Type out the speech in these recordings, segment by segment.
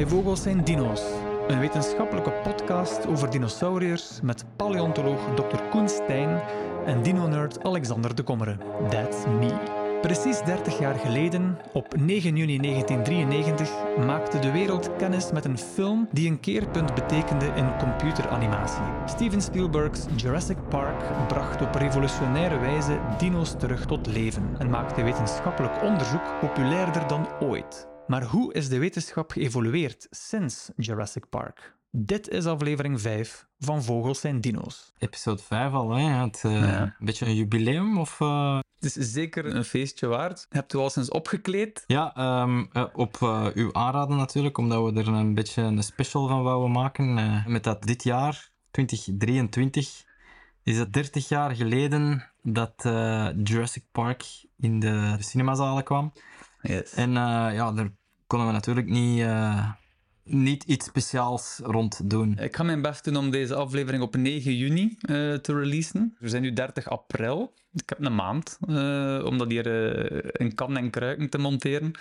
Bij Vogels zijn dino's. Een wetenschappelijke podcast over dinosauriërs met paleontoloog Dr. Koen Stijn en dino-nerd Alexander de Kommere. That's me. Precies 30 jaar geleden, op 9 juni 1993, maakte de wereld kennis met een film die een keerpunt betekende in computeranimatie. Steven Spielberg's Jurassic Park bracht op revolutionaire wijze dino's terug tot leven en maakte wetenschappelijk onderzoek populairder dan ooit. Maar hoe is de wetenschap geëvolueerd sinds Jurassic Park? Dit is aflevering 5 van Vogels zijn dino's. Episode 5 al, hè? Het, uh, ja. Een beetje een jubileum? Of, uh... Het is zeker een feestje waard. Hebt u al sinds opgekleed? Ja, um, uh, op uw aanraden natuurlijk, omdat we er een beetje een special van wouden maken. met dat dit jaar, 2023, is het 30 jaar geleden dat Jurassic Park in de cinemazalen kwam. Yes. En ja, daar konden we natuurlijk niet niet iets speciaals rond doen. Ik ga mijn best doen om deze aflevering op 9 juni uh, te releasen. We zijn nu 30 april. Ik heb een maand uh, om dat hier uh, in kan en kruiken te monteren.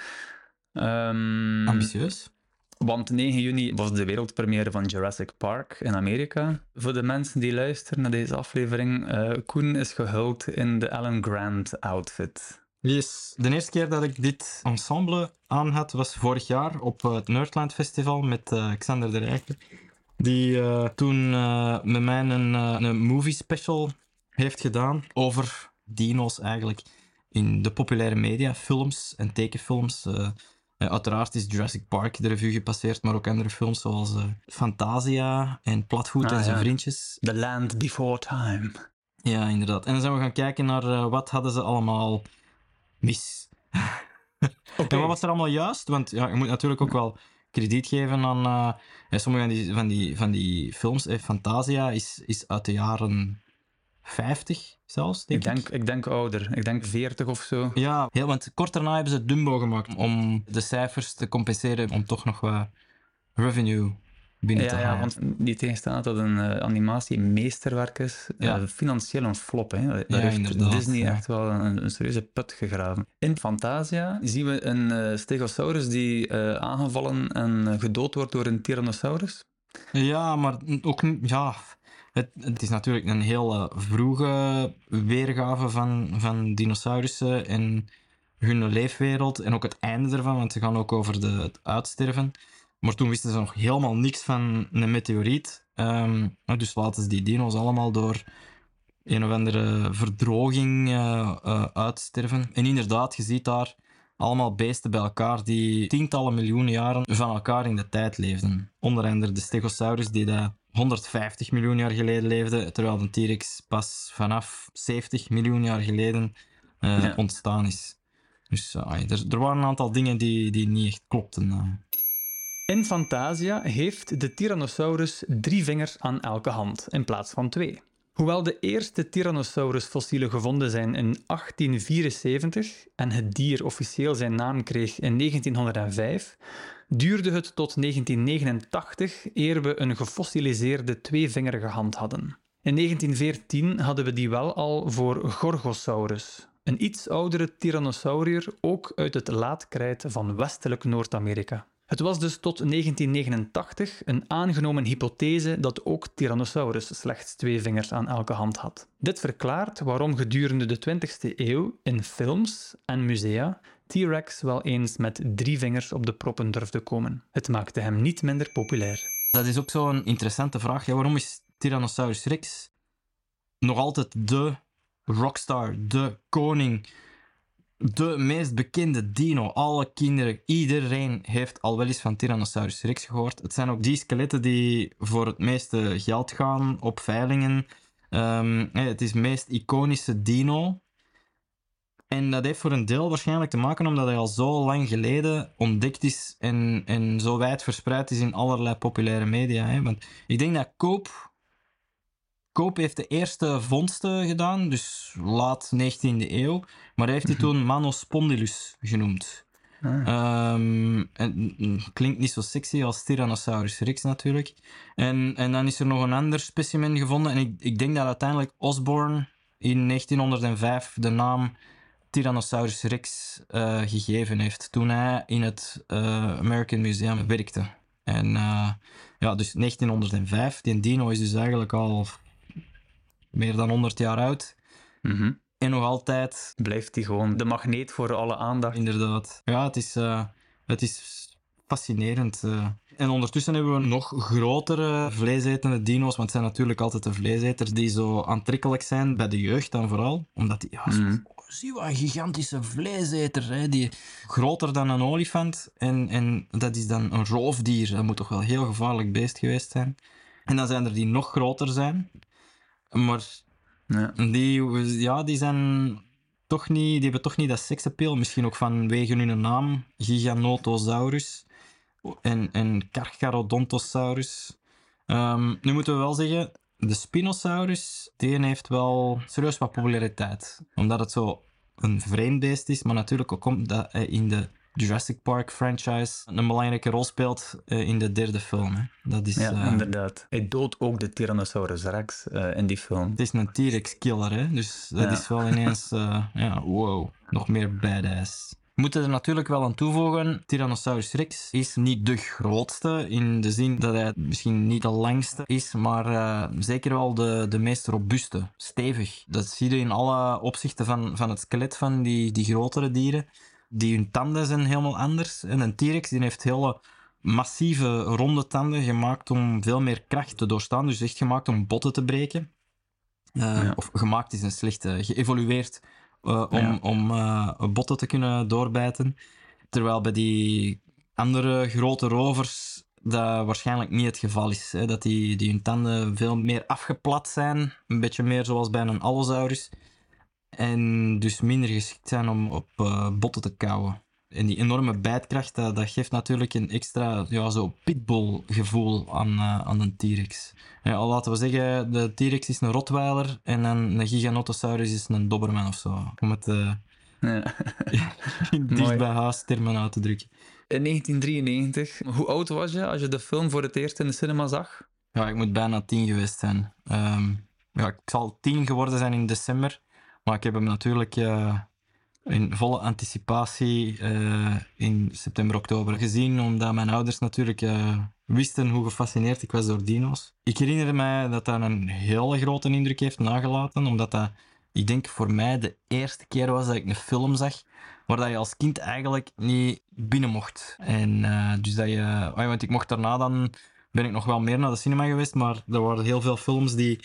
Um, Ambitieus. Want 9 juni was de wereldpremière van Jurassic Park in Amerika. Voor de mensen die luisteren naar deze aflevering, Koen is gehuld in de Alan Grant outfit. Yes. De eerste keer dat ik dit ensemble aan had, was vorig jaar op het Nerdland Festival met uh, Xander de Rijken. Die uh, toen uh, met mij een, een movie special heeft gedaan over dino's eigenlijk in de populaire media, films en tekenfilms. uiteraard is Jurassic Park de revue gepasseerd, maar ook andere films zoals Fantasia en Platvoet ah, en zijn vriendjes. The Land Before Time. Ja, inderdaad. En dan zijn we gaan kijken naar wat hadden ze allemaal mis. Okay. En wat was er allemaal juist? Want ja, je moet natuurlijk ook wel krediet geven aan uh, sommige van die, van die, van die films. Eh, Fantasia is, is uit de jaren 50 zelfs, denk ik. Denk, ik. denk ouder. Ik denk 40 of zo. Ja, heel, want kort daarna hebben ze Dumbo gemaakt om de cijfers te compenseren, om toch nog wat revenue binnen ja, te Ja, want die tegenstaat dat een uh, animatie meesterwerk is, eh, ja. uh, financieel een flop. Hè. Daar ja, heeft Disney echt wel een, een, serieuze put gegraven. In Fantasia zien we een uh, stegosaurus die aangevallen en gedood wordt door een tyrannosaurus. Ja, maar ook ja, het, het is natuurlijk een heel vroege weergave van, van dinosaurussen en hun leefwereld en ook het einde ervan, want ze gaan ook over de, het uitsterven. Maar toen wisten ze nog helemaal niks van een meteoriet. Um, dus laten ze die dino's allemaal door een of andere verdroging uh, uh, uitsterven. En inderdaad, je ziet daar allemaal beesten bij elkaar die tientallen miljoenen jaren van elkaar in de tijd leefden. Onder andere de Stegosaurus, die daar 150 miljoen jaar geleden leefde, terwijl de T-Rex pas vanaf 70 miljoen jaar geleden uh, ja. ontstaan is. Dus er, er, waren een aantal dingen die, die niet echt klopten. In Fantasia heeft de Tyrannosaurus drie vingers aan elke hand in plaats van twee. Hoewel de eerste Tyrannosaurus-fossielen gevonden zijn in 1874 en het dier officieel zijn naam kreeg in 1905, duurde het tot 1989 eer we een gefossiliseerde tweevingerige hand hadden. In 1914 hadden we die wel al voor Gorgosaurus, een iets oudere tyrannosaurier ook uit het laatkrijt van westelijk Noord-Amerika. Het was dus tot 1989 een aangenomen hypothese dat ook Tyrannosaurus slechts twee vingers aan elke hand had. Dit verklaart waarom gedurende de 20e eeuw in films en musea T-Rex wel eens met drie vingers op de proppen durfde komen. Het maakte hem niet minder populair. Dat is ook zo'n interessante vraag. Waarom is Tyrannosaurus Rex nog altijd de rockstar, de koning de meest bekende dino. Alle kinderen, iedereen heeft al wel eens van Tyrannosaurus rex gehoord. Het zijn ook die skeletten die voor het meeste geld gaan op veilingen. Um, het is het meest iconische dino. En dat heeft voor een deel waarschijnlijk te maken omdat hij al zo lang geleden ontdekt is en, en zo wijd verspreid is in allerlei populaire media. Hè. Want ik denk dat Koop Koop heeft de eerste vondsten gedaan, dus laat 19e eeuw. Maar hij heeft die mhm. toen Manospondylus genoemd. Ah. Um, en, klinkt niet zo sexy als Tyrannosaurus rex natuurlijk. En, en dan is er nog een ander specimen gevonden. En ik, ik denk dat uiteindelijk Osborne in 1905 de naam Tyrannosaurus rex uh, gegeven heeft. Toen hij in het uh, American Museum werkte. En uh, ja, dus 1905. Die dino is dus eigenlijk al meer dan 100 jaar oud. Mm -hmm. En nog altijd... Blijft hij gewoon de magneet voor alle aandacht. Inderdaad. Ja, het is, uh, het is fascinerend. Uh. En ondertussen hebben we nog grotere vleesetende dino's, want het zijn natuurlijk altijd de vleeseters die zo aantrekkelijk zijn bij de jeugd dan vooral. Omdat die, ja, Mm. zie wat een gigantische vleeseter, hè, die groter dan een olifant. En, en dat is dan een roofdier. Dat moet toch wel een heel gevaarlijk beest geweest zijn. En dan zijn er die nog groter zijn. Maar Ja. die, ja, die zijn toch niet, die hebben toch niet dat seksappeal. Misschien ook vanwege hun naam, Giganotosaurus en, en Carcharodontosaurus. Ehm, nu moeten we wel zeggen, de Spinosaurus, die heeft wel serieus wat populariteit. Omdat het zo een vreemd beest is, maar natuurlijk ook omdat hij in de Jurassic Park franchise een belangrijke rol speelt uh, in de derde film. Hè. Dat is, Ja, uh, inderdaad. Hij doodt ook de Tyrannosaurus Rex uh, in die film. het is een T-Rex killer, hè? dus dat Ja. is wel ineens, ja, wow, nog meer badass. We moeten er natuurlijk wel aan toevoegen, Tyrannosaurus Rex is niet de grootste, in de zin dat hij misschien niet de langste is, maar uh, zeker wel de, de meest robuuste, stevig. Dat zie je in alle opzichten van, van het skelet van die, die grotere dieren. Die hun tanden zijn helemaal anders. En een T-Rex die heeft hele massieve ronde tanden gemaakt om veel meer kracht te doorstaan. Dus echt gemaakt om botten te breken. Uh, Ja. Of gemaakt is een slechte, geëvolueerd uh, om, Ja. om uh, botten te kunnen doorbijten. Terwijl bij die andere grote rovers dat waarschijnlijk niet het geval is. Hè? Dat die, die hun tanden veel meer afgeplat zijn. Een beetje meer zoals bij een allosaurus. En dus minder geschikt zijn om op uh, botten te kauwen. En die enorme bijtkracht, dat, dat geeft natuurlijk een extra ja, zo pitbull gevoel aan, uh, aan een T-Rex. Ja, al laten we zeggen, de T-Rex is een Rottweiler en een, een Giganotosaurus is een Doberman of zo. Om het uh, Ja. dicht Mooi. bij huis termen uit te drukken. In 1993, hoe oud was je als je de film voor het eerst in de cinema zag? Ja, ik moet bijna tien geweest zijn. Um, ja, ik zal tien geworden zijn in december. Maar ik heb hem natuurlijk uh, in volle anticipatie uh, in september, oktober gezien. Omdat mijn ouders natuurlijk uh, wisten hoe gefascineerd ik was door dino's. Ik herinner mij dat dat een hele grote indruk heeft nagelaten. Omdat dat, ik denk, voor mij de eerste keer was dat ik een film zag waar dat je als kind eigenlijk niet binnen mocht. En dus dat je... Oh, want ik mocht daarna dan... Ben ik nog wel meer naar de cinema geweest, maar er waren heel veel films die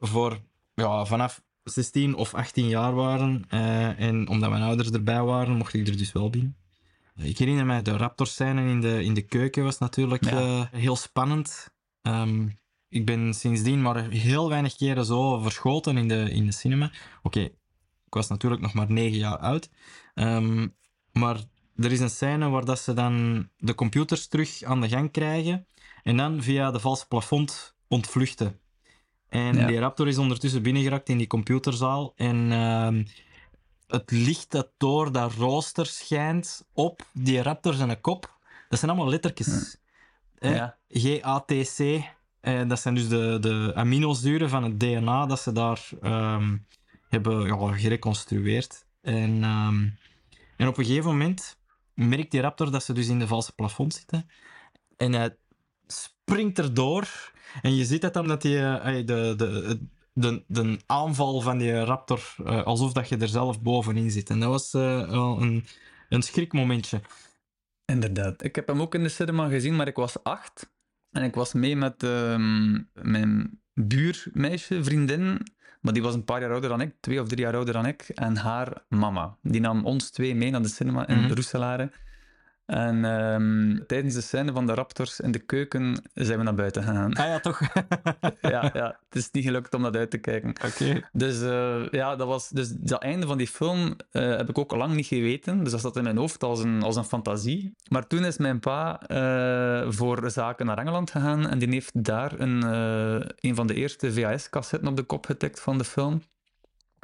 voor ja, vanaf 16 of 18 jaar waren. Uh, en omdat mijn ouders erbij waren, mocht ik er dus wel binnen. Ik herinner mij de Raptor-scène in de, in de keuken was natuurlijk Ja. uh, heel spannend. Um, ik ben sindsdien maar heel weinig keren zo verschoten in de, in de cinema. Oké, okay, ik was natuurlijk nog maar 9 jaar oud. Um, maar er is een scène waar dat ze dan de computers terug aan de gang krijgen en dan via de valse plafond ontvluchten. En Ja. die raptor is ondertussen binnengeraakt in die computerzaal. En ehm, het licht dat door dat rooster schijnt op die raptor zijn kop, dat zijn allemaal lettertjes. Ja. GATC, eh, dat zijn dus de, de aminozuren van het DNA dat ze daar ehm, hebben ja, gereconstrueerd. En, ehm, en op een gegeven moment merkt die raptor dat ze dus in de valse plafond zitten. En hij springt erdoor. En je ziet dat die, eh, de, de, de, de aanval van die raptor, eh, alsof dat je er zelf bovenin zit. En dat was eh, wel een, een schrikmomentje. Inderdaad. Ik heb hem ook in de cinema gezien, maar ik was acht. En ik was mee met ehm, mijn buurmeisje, vriendin. Maar die was een paar jaar ouder dan ik, twee of drie jaar ouder dan ik. En haar mama. Die nam ons twee mee naar de cinema in Mhm. Roeselare. En ehm, tijdens de scène van de raptors in de keuken zijn we naar buiten gegaan. Ah ja, toch? ja, ja, het is niet gelukt om dat uit te kijken. Oké. Dus uh, ja, dat was dus dat einde van die film uh, heb ik ook lang niet geweten. Dus dat zat in mijn hoofd als een, als een fantasie. Maar toen is mijn pa uh, voor zaken naar Engeland gegaan en die heeft daar een, een van de eerste VHS-cassetten op de kop getikt van de film.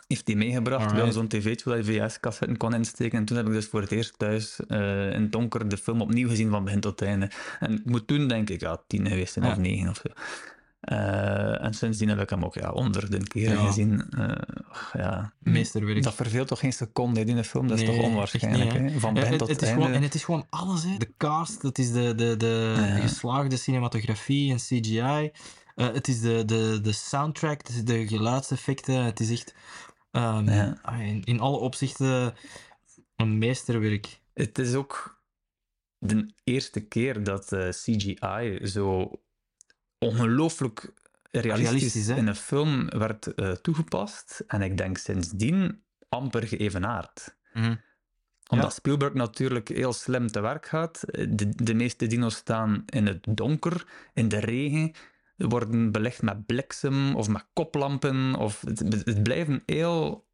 Heeft die meegebracht. Alright. We hadden zo'n tv'tje waar je VHS-cassetten kon insteken. En toen heb ik dus voor het eerst thuis uh, in het donker de film opnieuw gezien van begin tot einde. En ik moet toen denk ik ja, tien geweest zijn Ja. of negen of zo. Uh, en sindsdien heb ik hem ook ja, honderden keren Ja. gezien. Uh, ja. meesterwerk. Dat verveelt toch geen seconde in een film? Dat is Nee, toch onwaarschijnlijk, niet, hè? hè? Van begin tot het einde. gewoon, en het is gewoon alles, hè. De cast, het is de, de, de Ja. geslaagde cinematografie en CGI. Eh, het is de, de, de soundtrack, het is de geluidseffecten. Het is echt ehm, Ja. in, in alle opzichten een meesterwerk. Het is ook de eerste keer dat eh, CGI zo ongelooflijk realistisch, in een film werd eh, toegepast. En ik denk sindsdien amper geëvenaard. Omdat Ja. Spielberg natuurlijk heel slim te werk gaat. De, de meeste dino's staan in het donker, in de regen, worden belegd met bliksem of met koplampen. Of het, het blijven heel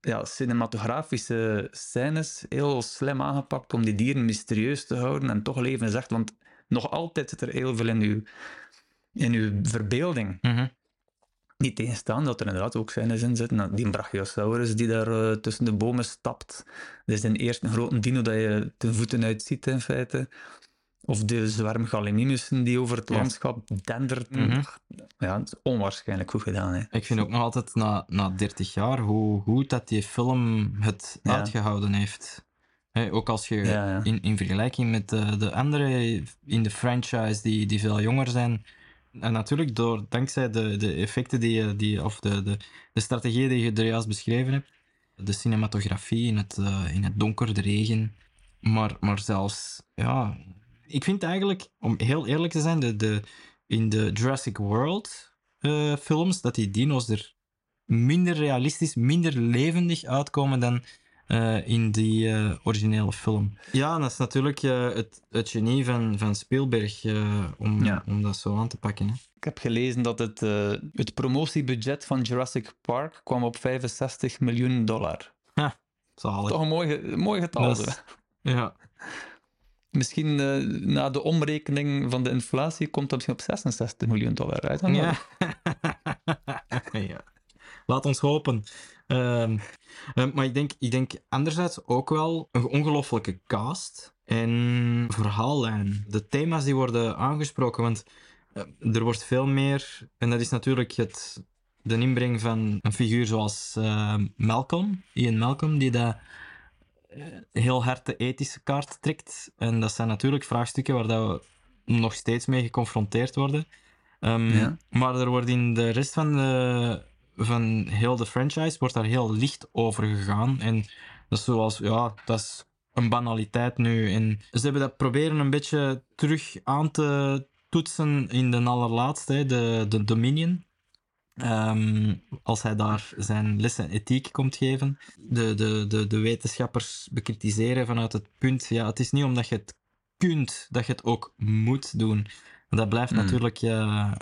ja, cinematografische scènes, heel slim aangepakt om die dieren mysterieus te houden en toch leven ze echt. Want nog altijd zit er heel veel in uw, in uw verbeelding. Mhm. Niet tegenstaan dat er inderdaad ook scènes in zitten. Nou, Die Brachiosaurus die daar eh, tussen de bomen stapt. Dat is de eerste grote dino dat je ten voeten uit ziet, in feite. Of de zwerm Gallimimussen die over het Ja. landschap dendert. Mhm. Ja, het is onwaarschijnlijk goed gedaan. Hè. Ik vind ook nog altijd na, na 30 jaar hoe goed dat die film het Ja. uitgehouden heeft. Ook als je Ja. In, in vergelijking met de, de andere in de franchise die, die veel jonger zijn. En natuurlijk door, dankzij de, de effecten die je, die, of de, de, de strategieën die je er juist beschreven hebt. De cinematografie in het, eh, in het donker, de regen. Maar, maar zelfs, ja, ik vind eigenlijk, om heel eerlijk te zijn, de, de, in de Jurassic World eh, films, dat die dino's er minder realistisch, minder levendig uitkomen dan eh, in die eh, originele film. Ja, dat is natuurlijk eh, het, het genie van, van Spielberg eh, om, Ja. om dat zo aan te pakken. Hè. Ik heb gelezen dat het, eh, het promotiebudget van Jurassic Park kwam op 65 miljoen dollar. Zalig. Toch een mooi, mooi getal. Is- Ja. Misschien eh, na de omrekening van de inflatie komt dat misschien op 66 miljoen dollar uit. Ja. ja. Laat ons hopen. Ehm, eh, maar ik denk, ik denk anderzijds ook wel een ongelofelijke cast en verhaallijn. De thema's die worden aangesproken, want eh, er wordt veel meer, en dat is natuurlijk het, de inbreng van een figuur zoals eh, Malcolm, Ian Malcolm, die dat heel hard de ethische kaart trekt. En dat zijn natuurlijk vraagstukken waar dat we nog steeds mee geconfronteerd worden. Ehm, Ja. Maar er wordt in de rest van, de, van heel de franchise wordt daar heel licht over gegaan. En dat is zoals, ja, dat is een banaliteit nu. En ze hebben dat proberen een beetje terug aan te toetsen in de allerlaatste, hè, de, de Dominion. Ehm, als hij daar zijn lessen ethiek komt geven. De, de, de, de wetenschappers bekritiseren vanuit het punt, ja, het is niet omdat je het kunt, dat je het ook moet doen. Dat blijft Mm. natuurlijk eh,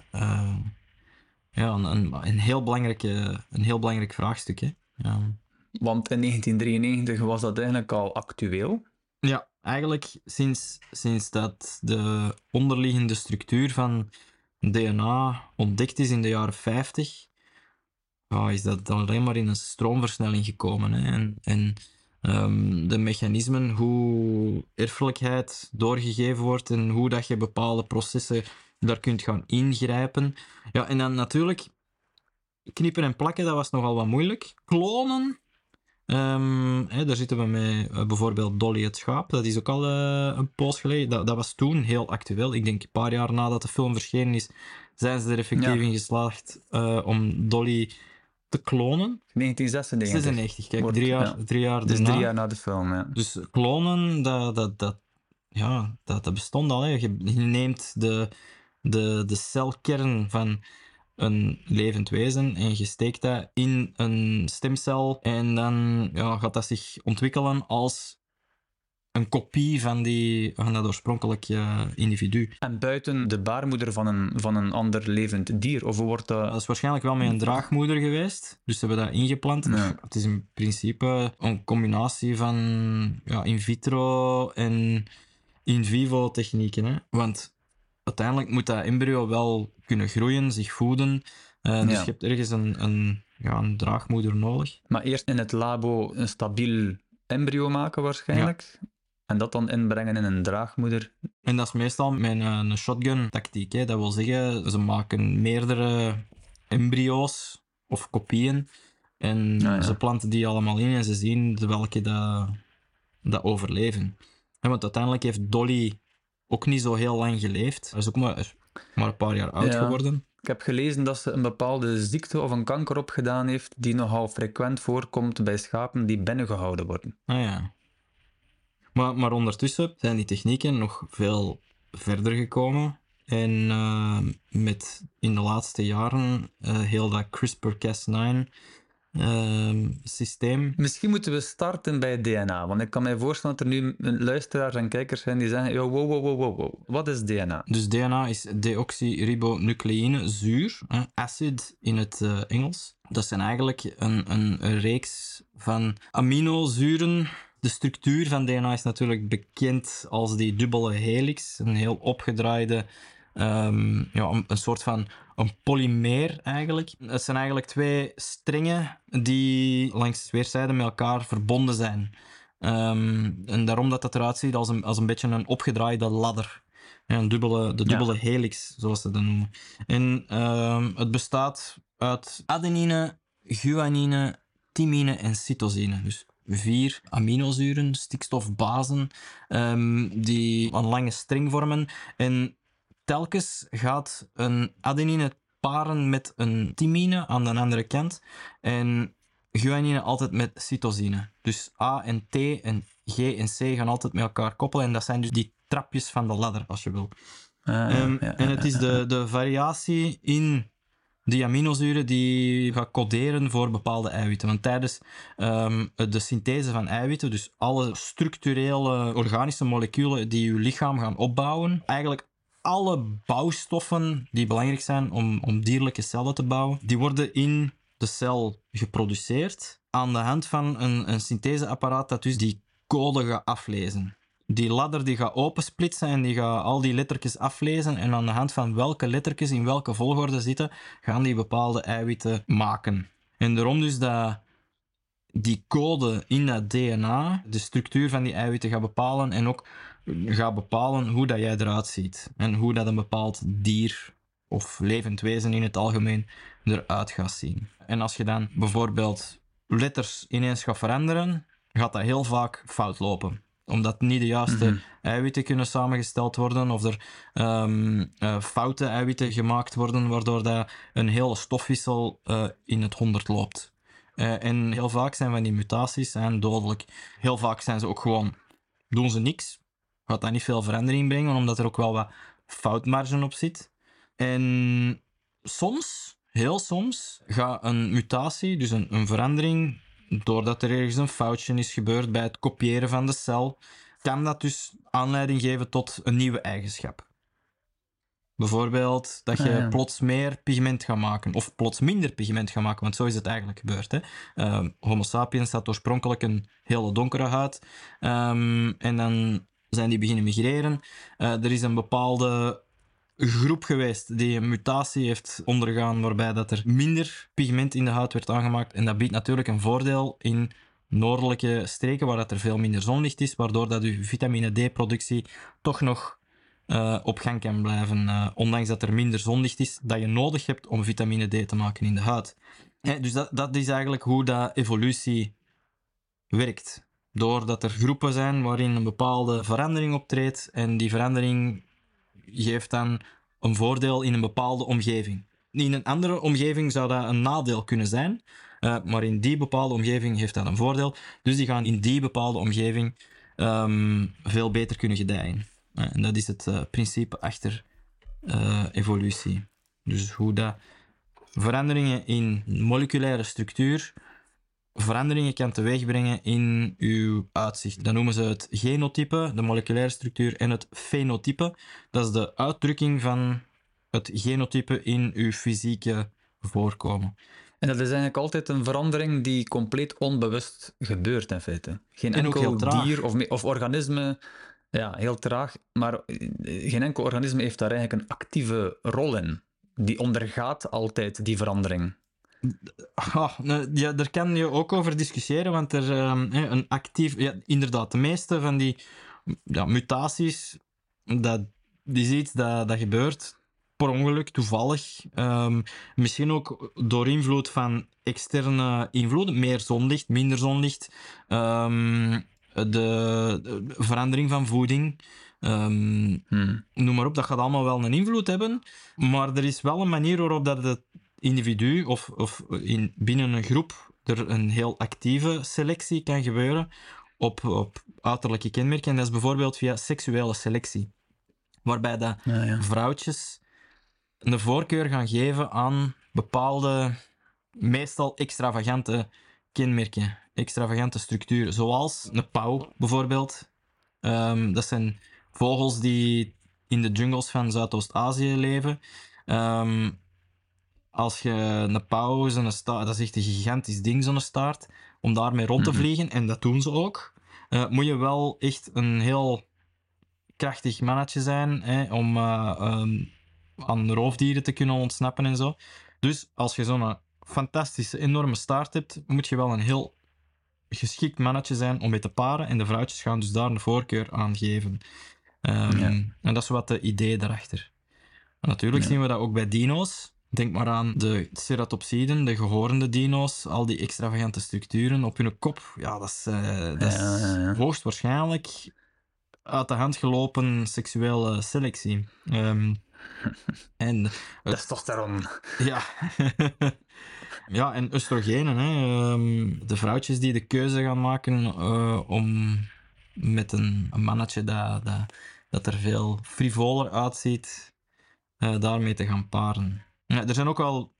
ja, een, een, een, heel belangrijke, een heel belangrijk vraagstuk. Hè? Ja. Want in 1993 was dat eigenlijk al actueel. Ja, eigenlijk sinds, sinds dat de onderliggende structuur van DNA ontdekt is in de jaren 50, ja, is dat alleen maar in een stroomversnelling gekomen. Hè? En, en ehm, de mechanismen, hoe erfelijkheid doorgegeven wordt en hoe dat je bepaalde processen daar kunt gaan ingrijpen. Ja, en dan natuurlijk knippen en plakken, dat was nogal wat moeilijk. Klonen, Ehm, hè, daar zitten we met eh, bijvoorbeeld Dolly het schaap. Dat is ook al eh, een poos geleden. Dat, dat was toen heel actueel. Ik denk een paar jaar nadat de film verschenen is, zijn ze er effectief Ja. in geslaagd eh, om Dolly te klonen. 1996. 96, kijk, Wordt- drie jaar, ja. drie jaar Dus daarna. drie jaar na de film, ja. Dus klonen, dat, dat, dat, ja, dat, dat bestond al. Hè. Je, je neemt de, de, de celkern van een levend wezen en je steekt dat in een stemcel en dan ja, gaat dat zich ontwikkelen als een kopie van, die, van dat oorspronkelijke individu. En buiten de baarmoeder van een, van een ander levend dier? Of wordt dat... Dat is waarschijnlijk wel met een draagmoeder geweest. Dus ze hebben dat ingeplant. Het is in principe een combinatie van ja, in vitro en in vivo technieken. Hè? Want uiteindelijk moet dat embryo wel kunnen groeien, zich voeden. Eh, dus Ja. je hebt ergens een, een, ja, een draagmoeder nodig. Maar eerst in het labo een stabiel embryo maken waarschijnlijk. En dat dan inbrengen in een draagmoeder. En dat is meestal met een, een shotgun-tactiek. Dat wil zeggen, ze maken meerdere embryo's of kopieën En Ah, ja. ze planten die allemaal in en ze zien de welke dat, dat overleven. En want uiteindelijk heeft Dolly ook niet zo heel lang geleefd. Hij is ook maar, maar een paar jaar oud Ja. geworden. Ik heb gelezen dat ze een bepaalde ziekte of een kanker opgedaan heeft die nogal frequent voorkomt bij schapen die binnengehouden worden. Ah ja. Maar, maar ondertussen zijn die technieken nog veel verder gekomen. En eh, met in de laatste jaren eh, heel dat CRISPR-Cas9 ehm, systeem. Misschien moeten we starten bij DNA, want ik kan mij voorstellen dat er nu luisteraars en kijkers zijn die zeggen: wow, wow, wow, wow, wow, wat is DNA? Dus DNA is deoxyribonucleïne zuur, acid in het eh, Engels. Dat zijn eigenlijk een, een, een reeks van aminozuren. De structuur van DNA is natuurlijk bekend als die dubbele helix, een heel opgedraaide, ehm, ja, een soort van een polymeer eigenlijk. Het zijn eigenlijk twee strengen die langs weerszijden met elkaar verbonden zijn. Ehm, en daarom dat het eruit ziet als een, als een beetje een opgedraaide ladder. Een dubbele, de Ja. dubbele helix, zoals ze dat noemen. En ehm, het bestaat uit adenine, guanine, thymine en cytosine. Dus vier aminozuren, stikstofbazen, ehm, die een lange string vormen. En telkens gaat een adenine paren met een thymine aan de andere kant. En guanine altijd met cytosine. Dus A en T en G en C gaan altijd met elkaar koppelen. En dat zijn dus die trapjes van de ladder, als je wil. Ah, Ehm, ja, en het is de, de variatie in die aminozuren die gaat coderen voor bepaalde eiwitten. Want tijdens ehm, de synthese van eiwitten, dus alle structurele organische moleculen die je lichaam gaan opbouwen, eigenlijk alle bouwstoffen die belangrijk zijn om, om dierlijke cellen te bouwen, die worden in de cel geproduceerd aan de hand van een, een syntheseapparaat dat dus die code gaat aflezen die ladder die gaat opensplitsen en die gaat al die lettertjes aflezen en aan de hand van welke lettertjes in welke volgorde zitten, gaan die bepaalde eiwitten maken. En daarom dus dat die code in dat DNA de structuur van die eiwitten gaat bepalen en ook gaat bepalen hoe dat jij eruit ziet en hoe dat een bepaald dier of levend wezen in het algemeen eruit gaat zien. En als je dan bijvoorbeeld letters ineens gaat veranderen, gaat dat heel vaak fout lopen omdat niet de juiste Mhm. eiwitten kunnen samengesteld worden of er eh, foute eiwitten gemaakt worden, waardoor dat een hele stofwissel eh, in het honderd loopt. Eh, en heel vaak zijn van die mutaties zijn dodelijk. Heel vaak zijn ze ook gewoon, doen ze niks, gaat dat niet veel verandering brengen, omdat er ook wel wat foutmarge op zit. En soms, heel soms, gaat een mutatie, dus een, een verandering, doordat er ergens een foutje is gebeurd bij het kopiëren van de cel, kan dat dus aanleiding geven tot een nieuwe eigenschap. Bijvoorbeeld dat je Ah, ja. plots meer pigment gaat maken, of plots minder pigment gaat maken, want zo is het eigenlijk gebeurd. Hè? Ehm, Homo sapiens had oorspronkelijk een hele donkere huid, ehm, en dan zijn die beginnen migreren. Eh, er is een bepaalde groep geweest die een mutatie heeft ondergaan waarbij dat er minder pigment in de huid werd aangemaakt. En dat biedt natuurlijk een voordeel in noordelijke streken waar dat er veel minder zonlicht is, waardoor dat je vitamine D-productie toch nog eh, op gang kan blijven, eh, ondanks dat er minder zonlicht is dat je nodig hebt om vitamine D te maken in de huid. Dus dat, dat is eigenlijk hoe dat evolutie werkt. Doordat er groepen zijn waarin een bepaalde verandering optreedt en die verandering geeft dan een voordeel in een bepaalde omgeving. In een andere omgeving zou dat een nadeel kunnen zijn, eh, maar in die bepaalde omgeving heeft dat een voordeel. Dus die gaan in die bepaalde omgeving ehm, veel beter kunnen gedijen. Eh, en dat is het eh, principe achter evolutie. Dus hoe dat veranderingen in moleculaire structuur veranderingen kan teweegbrengen in uw uitzicht. Dan noemen ze het genotype, de moleculaire structuur, en het fenotype. Dat is de uitdrukking van het genotype in uw fysieke voorkomen. En dat is eigenlijk altijd een verandering die compleet onbewust gebeurt in feite. Geen En enkel dier of, of organisme, ja, heel traag, maar eh, geen enkel organisme heeft daar eigenlijk een actieve rol in. Die ondergaat altijd die verandering. Ah, ja, daar kan je ook over discussiëren, want er ehm, een actief... Ja, inderdaad, de meeste van die ja, mutaties, dat, die is iets dat, dat gebeurt per ongeluk, toevallig. Ehm, misschien ook door invloed van externe invloeden. Meer zonlicht, minder zonlicht. Ehm, de, de verandering van voeding. Hmm. noem maar op, dat gaat allemaal wel een invloed hebben. Maar er is wel een manier waarop dat het individu of, of in, binnen een groep er een heel actieve selectie kan gebeuren op, op uiterlijke kenmerken. En dat is bijvoorbeeld via seksuele selectie. Waarbij dat Ja, ja. vrouwtjes een voorkeur gaan geven aan bepaalde, meestal extravagante kenmerken, extravagante structuren. Zoals een pauw bijvoorbeeld. Ehm, dat zijn vogels die in de jungles van Zuidoost-Azië leven. Ehm, als je een pauw, zo'n staart, dat is echt een gigantisch ding, zo'n staart, om daarmee rond te Mhm. vliegen, en dat doen ze ook, eh, moet je wel echt een heel krachtig mannetje zijn hè, om eh, ehm, aan roofdieren te kunnen ontsnappen en zo. Dus als je zo'n fantastische, enorme staart hebt, moet je wel een heel geschikt mannetje zijn om mee te paren. En de vrouwtjes gaan dus daar een voorkeur aan geven. Ehm, Ja. En dat is wat de idee daarachter. En natuurlijk Ja. zien we dat ook bij dino's. Denk maar aan de ceratopsiden, de gehoornde dino's, al die extravagante structuren op hun kop. Ja, dat is, eh, dat is Ja, ja, ja. hoogstwaarschijnlijk uit de hand gelopen seksuele selectie. Ehm, en Testosteron. ja. ja, en oestrogenen. Hè. Ehm, de vrouwtjes die de keuze gaan maken eh, om met een, een mannetje dat, dat, dat er veel frivoler uitziet, eh, daarmee te gaan paren. Ja, er zijn ook wel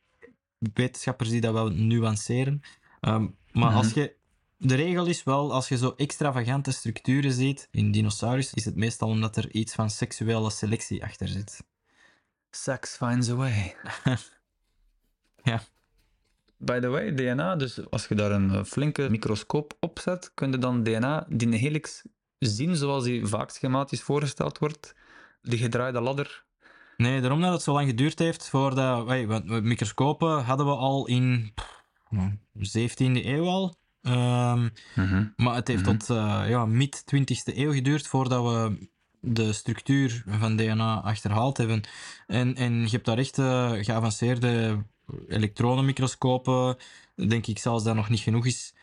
wetenschappers die dat wel nuanceren. Ehm, maar Mhm. als je... De regel is wel, als je zo extravagante structuren ziet in dinosaurus, is het meestal omdat er iets van seksuele selectie achter zit. Sex finds a way. Ja. By the way, DNA, dus als je daar een flinke microscoop op zet, kun je dan DNA, die helix, zien zoals die vaak schematisch voorgesteld wordt. Die gedraaide ladder. Nee, daarom dat het zo lang geduurd heeft voordat... We- microscopen hadden we al in nou, 17e eeuw al. Ehm, maar het heeft Mhm. tot eh, ja, mid-20e eeuw geduurd voordat we de structuur van DNA achterhaald hebben. En, en je hebt daar echt eh, geavanceerde elektronenmicroscopen. Denk ik zelfs dat nog niet genoeg is.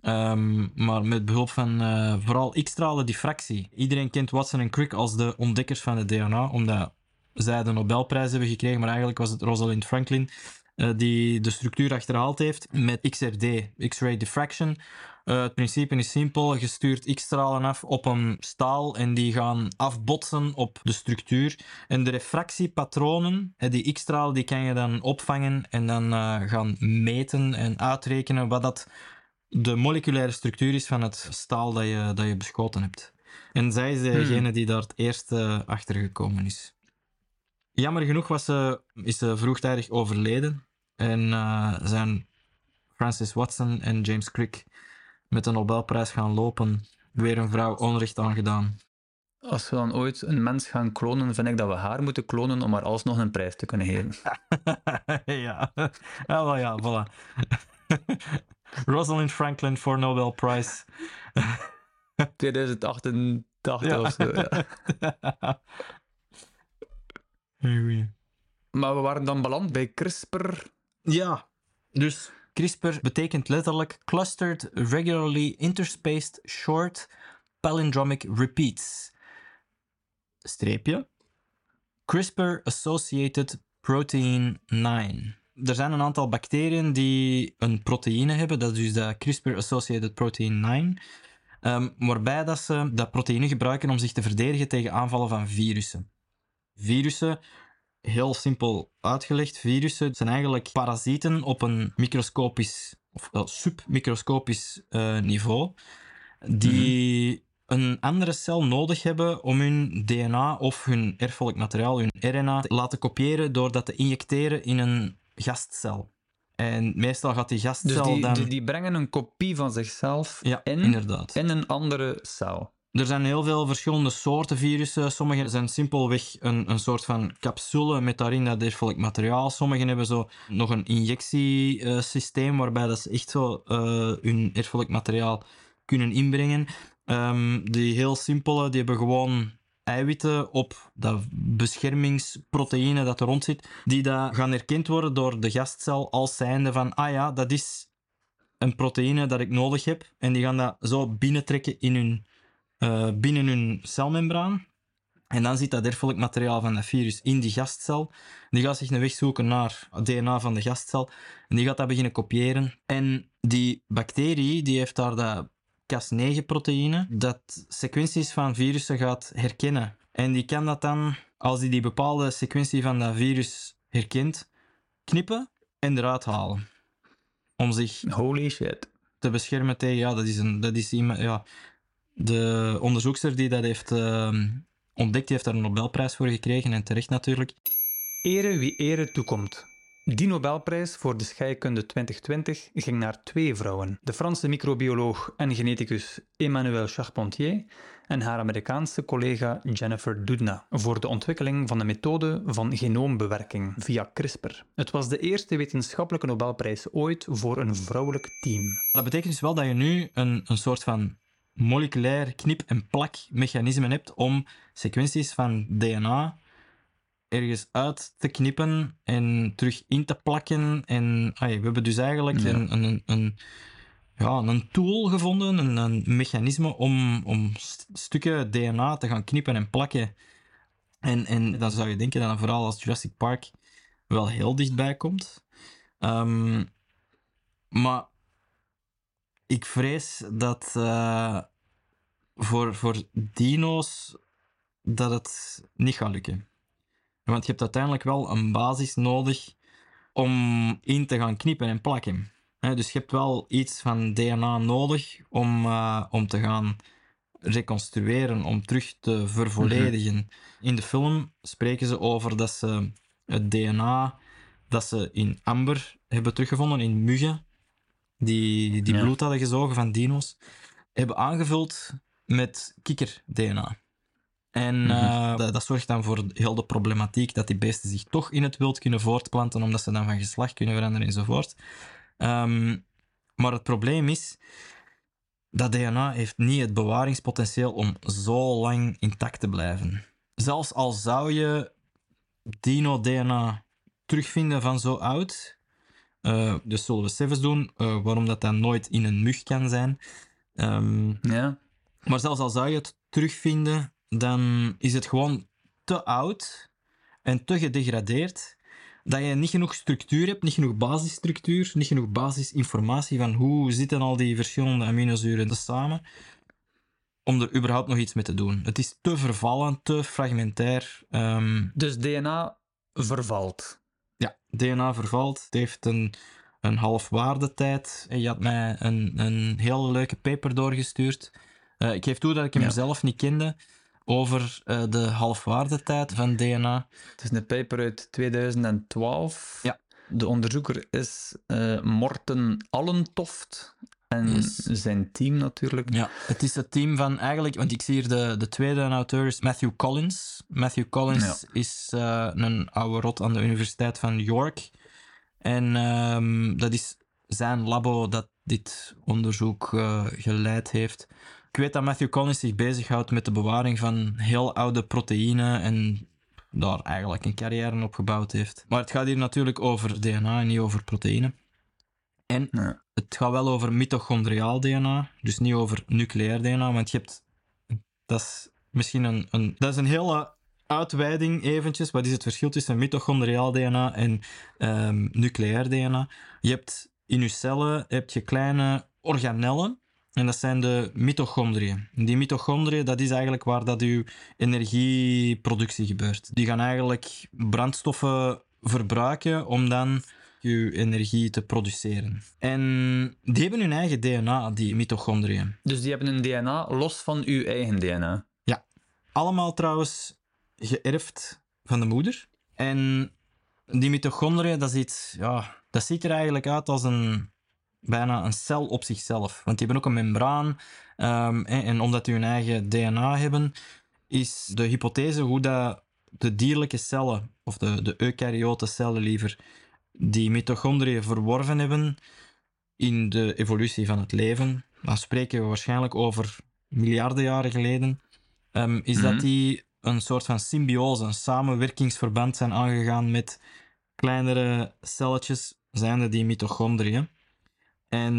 Ehm, maar met behulp van eh, vooral X-stralen diffractie. Iedereen kent Watson en Crick als de ontdekkers van het DNA, omdat zij de Nobelprijs hebben gekregen, maar eigenlijk was het Rosalind Franklin eh, die de structuur achterhaald heeft met XRD, X-ray diffraction. Eh, het principe is simpel. Je stuurt X-stralen af op een staal en die gaan afbotsen op de structuur. En de refractiepatronen, die X-stralen, die kan je dan opvangen en dan eh, gaan meten en uitrekenen wat dat de moleculaire structuur is van het staal dat je, dat je beschoten hebt. En zij is degene die daar het eerst eh, achter gekomen is. Jammer genoeg was ze, is ze vroegtijdig overleden en eh, zijn Francis Watson en James Crick met de Nobelprijs gaan lopen. Weer een vrouw onrecht aangedaan. Als we dan ooit een mens gaan klonen, vind ik dat we haar moeten klonen om haar alsnog een prijs te kunnen geven. ja. ja, wel ja, voilà. Rosalind Franklin voor Nobel Prize. 2088 Ja. of zo. Ja. Maar we waren dan beland bij CRISPR. Ja, dus CRISPR betekent letterlijk Clustered Regularly Interspaced Short Palindromic Repeats. Streepje. CRISPR-associated protein 9. Er zijn een aantal bacteriën die een proteïne hebben, dat is dus dat CRISPR-associated protein 9, ehm, waarbij dat ze dat proteïne gebruiken om zich te verdedigen tegen aanvallen van virussen. Virussen heel simpel uitgelegd, virussen zijn eigenlijk parasieten op een microscopisch of wel submicroscopisch eh, niveau, die een andere cel nodig hebben om hun DNA of hun erfelijk materiaal, hun RNA, te laten kopiëren door dat te injecteren in een gastcel. En meestal gaat die gastcel Dus die, dan... die, die brengen een kopie van zichzelf ja, in, inderdaad. in een andere cel. Er zijn heel veel verschillende soorten virussen. Sommige zijn simpelweg een, een soort van capsule met daarin dat erfelijk materiaal. Sommigen hebben zo nog een injectiesysteem waarbij dat ze echt zo eh, hun erfelijk materiaal kunnen inbrengen. Ehm, die heel simpele, die hebben gewoon eiwitten op dat beschermingsproteïne dat er rond zit, die dat gaan erkend worden door de gastcel als zijnde van, ah ja, dat is een proteïne dat ik nodig heb. En die gaan dat zo binnentrekken in hun, uh, binnen hun celmembraan. En dan zit dat erfelijk materiaal van dat virus in die gastcel. Die gaat zich een weg zoeken naar het DNA van de gastcel. En die gaat dat beginnen kopiëren. En die bacterie die heeft daar dat Cas9-proteïne, dat sequenties van virussen gaat herkennen. En die kan dat dan, als die die bepaalde sequentie van dat virus herkent, knippen en eruit halen. Om zich Holy shit. te beschermen tegen, ja, dat is, een, dat is iemand, ja, de onderzoekster die dat heeft uh, ontdekt, die heeft daar een Nobelprijs voor gekregen en terecht natuurlijk. Ere wie ere toekomt. Die Nobelprijs voor de scheikunde 2020 ging naar twee vrouwen: de Franse microbioloog en geneticus Emmanuelle Charpentier en haar Amerikaanse collega Jennifer Doudna voor de ontwikkeling van de methode van genoombewerking via CRISPR. Het was de eerste wetenschappelijke Nobelprijs ooit voor een vrouwelijk team. Dat betekent dus wel dat je nu een, een soort van moleculair knip- en plakmechanisme hebt om sequenties van DNA ergens uit te knippen en terug in te plakken. En we hebben dus eigenlijk Ja. een, een, een, ja, een tool gevonden, een, een mechanisme om, om st- stukken DNA te gaan knippen en plakken. En, en dan zou je denken dat verhaal als Jurassic Park wel heel dichtbij komt. Ehm, maar ik vrees dat eh, voor, voor dino's dat het niet gaat lukken. Want je hebt uiteindelijk wel een basis nodig om in te gaan knippen en plakken. Dus je hebt wel iets van DNA nodig om, eh, om te gaan reconstrueren, om terug te vervolledigen. In de film spreken ze over dat ze het DNA dat ze in amber hebben teruggevonden, in muggen, die, die Ja. bloed hadden gezogen van dino's, hebben aangevuld met kikker-DNA. En Mhm. eh, dat, dat zorgt dan voor heel de problematiek dat die beesten zich toch in het wild kunnen voortplanten, omdat ze dan van geslacht kunnen veranderen enzovoort. Ehm, maar het probleem is, dat DNA heeft niet het bewaringspotentieel om zo lang intact te blijven. Zelfs al zou je dino-DNA terugvinden van zo oud, eh, dus zullen we cijfers doen, eh, waarom dat dan nooit in een mug kan zijn. Ehm, Ja. maar zelfs al zou je het terugvinden, dan is het gewoon te oud en te gedegradeerd dat je niet genoeg structuur hebt, niet genoeg basisstructuur, niet genoeg basisinformatie van hoe zitten al die verschillende aminozuren samen om er überhaupt nog iets mee te doen. Het is te vervallen, te fragmentair. Ehm, Dus DNA vervalt. Ja, DNA vervalt. Het heeft een, een halfwaardetijd. En je had mij een, een hele leuke paper doorgestuurd. Eh, ik geef toe dat ik hem Ja. zelf niet kende. Over eh, de halfwaardetijd van DNA. Het is een paper uit 2012. Ja. De onderzoeker is eh, Morten Allentoft. En Yes. zijn team natuurlijk. Ja, het is het team van eigenlijk, want ik zie hier de, de tweede auteur is Matthew Collins. Matthew Collins is eh, een oude rot aan de Universiteit van York. En ehm, dat is zijn labo dat dit onderzoek eh, geleid heeft. Ik weet dat Matthew Collins zich bezighoudt met de bewaring van heel oude proteïne en daar eigenlijk een carrière op gebouwd heeft. Maar het gaat hier natuurlijk over DNA en niet over proteïne. En. Het gaat wel over mitochondriaal DNA, dus niet over nucleair DNA, want je hebt... Dat is misschien een... een dat is een hele uitweiding eventjes. Wat is het verschil tussen mitochondriaal DNA en ehm, nucleair DNA? Je hebt in je cellen heb je kleine organellen, en dat zijn de mitochondriën. Die mitochondriën, dat is eigenlijk waar dat je energieproductie gebeurt. Die gaan eigenlijk brandstoffen verbruiken om dan je energie te produceren. En die hebben hun eigen DNA, die mitochondriën. Dus die hebben een DNA los van uw eigen DNA. Allemaal trouwens geërfd van de moeder. En die mitochondriën, dat, is iets, ja, dat ziet er eigenlijk uit als een, bijna een cel op zichzelf. Want die hebben ook een membraan. ehm, en, en omdat die hun eigen DNA hebben, is de hypothese hoe dat de dierlijke cellen, of de, de eukaryote cellen liever, die mitochondriën verworven hebben in de evolutie van het leven. Dan spreken we waarschijnlijk over miljarden jaren geleden. ehm, is Mhm. dat die een soort van symbiose, een samenwerkingsverband zijn aangegaan met kleinere celletjes, zijnde die mitochondriën. En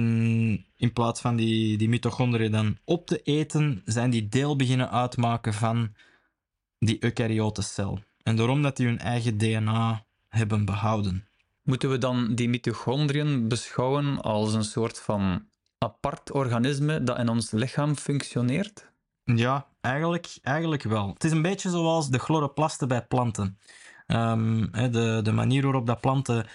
in plaats van die, die mitochondriën dan op te eten, zijn die deel beginnen uitmaken van die eukaryote cel. En daarom dat die hun eigen DNA hebben behouden. Moeten we dan die mitochondriën beschouwen als een soort van apart organisme dat in ons lichaam functioneert? Ja, eigenlijk, eigenlijk wel. Het is een beetje zoals de chloroplasten bij planten. Ehm, de, de manier waarop dat planten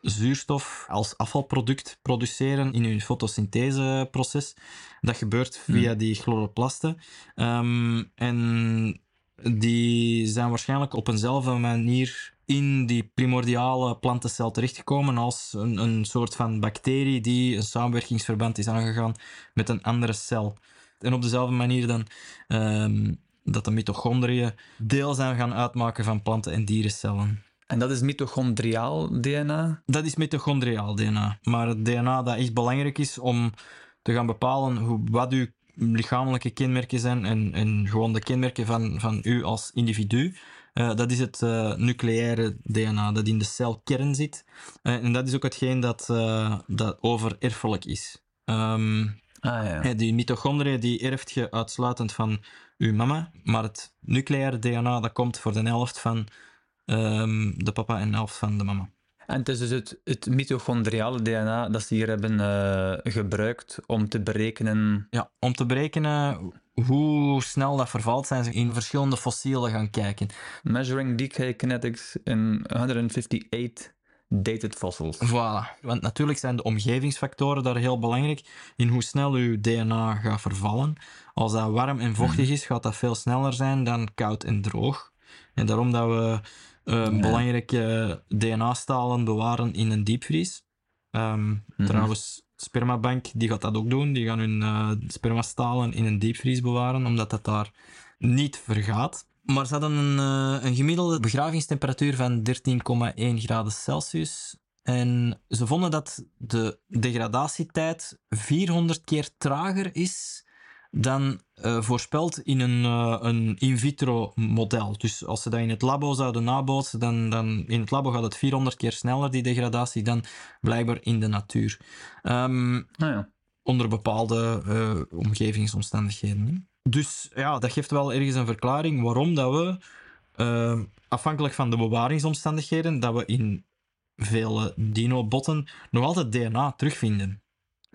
zuurstof als afvalproduct produceren in hun fotosyntheseproces. Dat gebeurt via die chloroplasten. Ehm, en die zijn waarschijnlijk op eenzelfde manier in die primordiale plantencel terechtgekomen als een, een soort van bacterie die een samenwerkingsverband is aangegaan met een andere cel. En op dezelfde manier dan ehm, dat de mitochondriën deel zijn gaan uitmaken van planten- en dierencellen. En dat is mitochondriaal DNA? Dat is mitochondriaal DNA. Maar het DNA dat echt belangrijk is om te gaan bepalen hoe, wat uw lichamelijke kenmerken zijn en, en gewoon de kenmerken van, van u als individu, uh, dat is het uh, nucleaire DNA dat in de celkern zit. Uh, en dat is ook hetgeen dat, dat overerfelijk is. Um, ah, ja. Die mitochondriën die erft je uitsluitend van uw mama, maar het nucleaire DNA dat komt voor de helft van um, de papa en de helft van de mama. En het is dus het, het mitochondriale DNA dat ze hier hebben uh, gebruikt om te berekenen. Ja, om te berekenen hoe snel dat vervalt, zijn ze in verschillende fossielen gaan kijken. Measuring decay kinetics in 158 dated fossils. Voilà, want natuurlijk zijn de omgevingsfactoren daar heel belangrijk in hoe snel uw DNA gaat vervallen. Als dat warm en vochtig is, gaat dat veel sneller zijn dan koud en droog. En daarom dat we uh, belangrijke DNA-stalen bewaren in een diepvries. Um, mm -hmm. Trouwens, Spermabank die gaat dat ook doen. Die gaan hun uh, spermastalen in een diepvries bewaren, omdat dat daar niet vergaat. Maar ze hadden een, uh, een gemiddelde begravingstemperatuur van 13,1 graden Celsius. En ze vonden dat de degradatietijd 400 keer trager is dan uh, voorspeld in een, uh, een in vitro model. Dus als ze dat in het labo zouden nabootsen, dan, dan in het labo gaat het 400 keer sneller, die degradatie, dan blijkbaar in de natuur. Um, ah, ja. Onder bepaalde uh, omgevingsomstandigheden. Dus ja, dat geeft wel ergens een verklaring waarom dat we, afhankelijk van de bewaringsomstandigheden, dat we in vele dino-botten nog altijd DNA terugvinden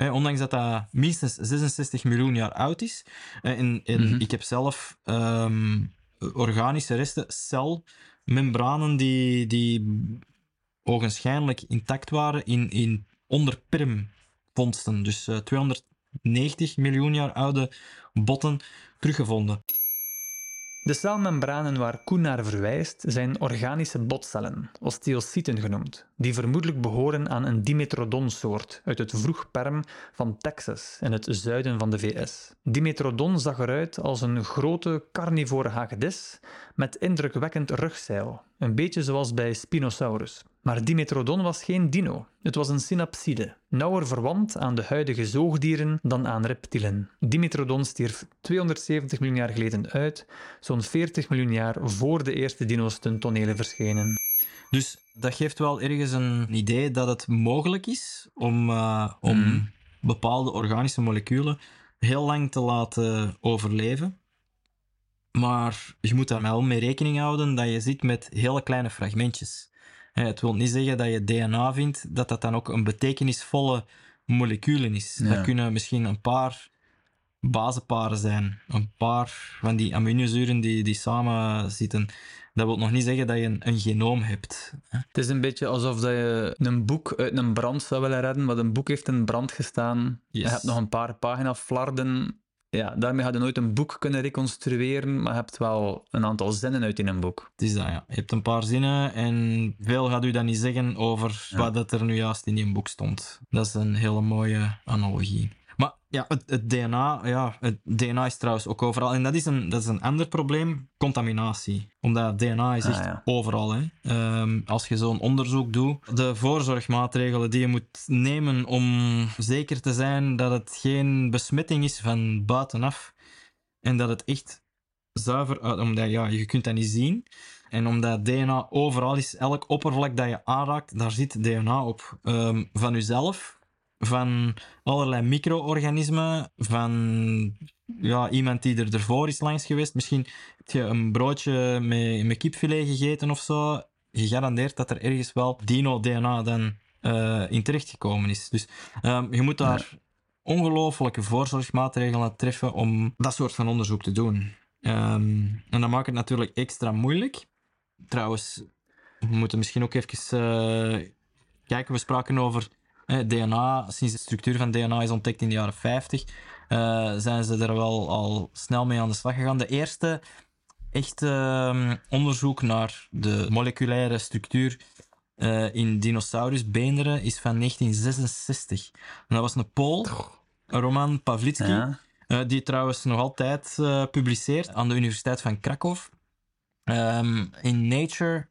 ondanks dat dat minstens 66 miljoen jaar oud is. En, en mm -hmm. ik heb zelf um, organische resten, celmembranen die, die ogenschijnlijk intact waren in, in onder permvondsten. Dus uh, 290 miljoen jaar oude botten teruggevonden. De celmembranen waar Koen naar verwijst zijn organische botcellen, osteocyten genoemd, die vermoedelijk behoren aan een Dimetrodon-soort uit het vroegperm van Texas in het zuiden van de VS. Dimetrodon zag eruit als een grote carnivore hagedis met indrukwekkend rugzeil, een beetje zoals bij Spinosaurus. Maar Dimetrodon was geen dino. Het was een synapside, nauwer verwant aan de huidige zoogdieren dan aan reptielen. Dimetrodon stierf 270 miljoen jaar geleden uit, zo'n 40 miljoen jaar voor de eerste dino's ten tonele verschenen. Dus dat geeft wel ergens een idee dat het mogelijk is om, uh, om mm. bepaalde organische moleculen heel lang te laten overleven. Maar je moet daar wel mee rekening houden dat je zit met hele kleine fragmentjes. Het wil niet zeggen dat je DNA vindt, dat dat dan ook een betekenisvolle moleculen is. Ja. Dat kunnen misschien een paar bazenparen zijn. Een paar van die aminozuren die, die samen zitten. Dat wil nog niet zeggen dat je een, een genoom hebt. Het is een beetje alsof dat je een boek uit een brand zou willen redden, maar een boek heeft in brand gestaan. Yes. Je hebt nog een paar pagina flarden. Ja, daarmee ga je nooit een boek kunnen reconstrueren, maar je hebt wel een aantal zinnen uit in een boek. Het is dat, ja. Je hebt een paar zinnen en veel gaat u dan niet zeggen over Ja. wat dat er nu juist in die boek stond. Dat is een hele mooie analogie. Ja, het, het DNA, ja, het DNA is trouwens ook overal. En dat is een, dat is een ander probleem, contaminatie. Omdat DNA is Ah, echt ja. overal. Hè. Ehm, als je zo'n onderzoek doet, de voorzorgmaatregelen die je moet nemen om zeker te zijn dat het geen besmetting is van buitenaf. En dat het echt zuiver uit, omdat ja, je kunt dat niet zien. En omdat DNA overal is, elk oppervlak dat je aanraakt, daar zit DNA op. Ehm, van jezelf, van allerlei micro-organismen, van ja, iemand die er ervoor is langs geweest. Misschien heb je een broodje met, met kipfilet gegeten of zo. Gegarandeerd dat er ergens wel dino-DNA dan uh, in terechtgekomen is. Dus um, je moet daar ongelooflijke voorzorgsmaatregelen treffen om dat soort van onderzoek te doen. Um, en dat maakt het natuurlijk extra moeilijk. Trouwens, we moeten misschien ook even uh, kijken. We spraken over eh, DNA. Sinds de structuur van DNA is ontdekt in de jaren 50, uh, zijn ze er wel al snel mee aan de slag gegaan. De eerste echt uh, onderzoek naar de moleculaire structuur uh, in dinosaurusbeenderen is van 1966. En dat was een Pool, Roman ja. uh, die trouwens nog altijd publiceert aan de Universiteit van Krakow. Um, in Nature,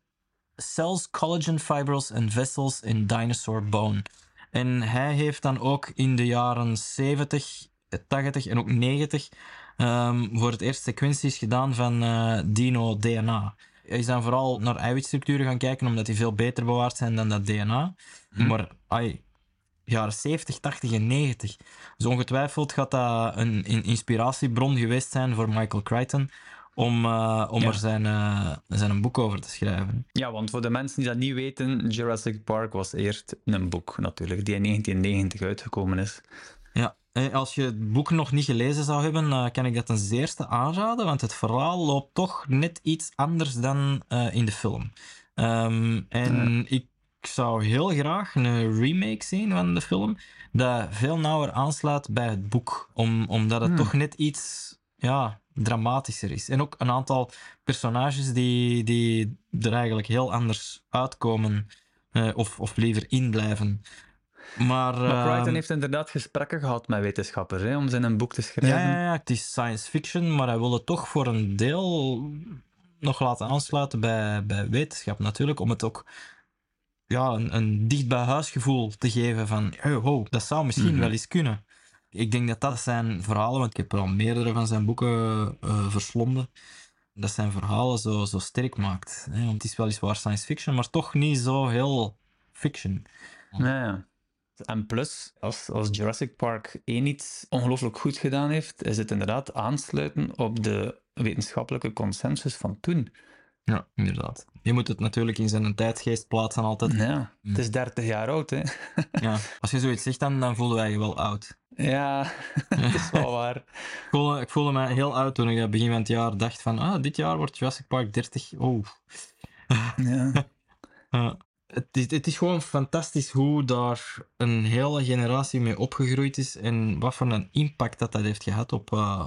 Cells, Collagen Fibrils and Vessels in Dinosaur Bone. En hij heeft dan ook in de jaren 70, 80 en ook 90 um, voor het eerst sequenties gedaan van dino-DNA. Hij is dan vooral naar eiwitstructuren gaan kijken, omdat die veel beter bewaard zijn dan dat DNA. Hm. Maar ai, jaren 70, 80 en 90. Dus ongetwijfeld gaat dat een, inspiratiebron geweest zijn voor Michael Crichton om, uh, om er zijn, uh, zijn boek over te schrijven. Ja, want voor de mensen die dat niet weten, Jurassic Park was eerst een boek natuurlijk, die in 1990 uitgekomen is. Ja, als je het boek nog niet gelezen zou hebben, uh, kan ik dat ten zeerste aanraden, want het verhaal loopt toch net iets anders dan in de film. Um, en ik zou heel graag een remake zien van de film, dat veel nauwer aansluit bij het boek, om, omdat het hmm. toch net iets ja, dramatischer is. En ook een aantal personages die, die er eigenlijk heel anders uitkomen, uh, of, of liever in blijven. Maar, maar Crichton ehm, heeft inderdaad gesprekken gehad met wetenschappers hè, om zijn boek te schrijven. Ja, ja, ja, het is science fiction, maar hij wil het toch voor een deel nog laten aansluiten bij, bij wetenschap natuurlijk, om het ook ja, een, een dicht bij huisgevoel te geven van, oh, oh dat zou misschien mhm. wel eens kunnen. Ik denk dat dat zijn verhalen, want ik heb er al meerdere van zijn boeken uh, verslonden, dat zijn verhalen zo, zo sterk maakt. Hè? Want het is weliswaar science fiction, maar toch niet zo heel fiction. Ja, ja. En plus, als, als Jurassic Park één iets ongelooflijk goed gedaan heeft, is het inderdaad aansluiten op de wetenschappelijke consensus van toen. Ja, inderdaad. Je moet het natuurlijk in zijn tijdgeest plaatsen altijd. Ja, het is 30 jaar oud, hè. ja, als je zoiets zegt, dan, dan voelen wij je wel oud. Ja, dat is wel waar. ik, voelde, ik voelde me heel oud toen ik begin van het jaar dacht van, ah, dit jaar wordt Jurassic Park 30. Oh. ja. Uh, het is, het is gewoon fantastisch hoe daar een hele generatie mee opgegroeid is en wat voor een impact dat dat heeft gehad op uh,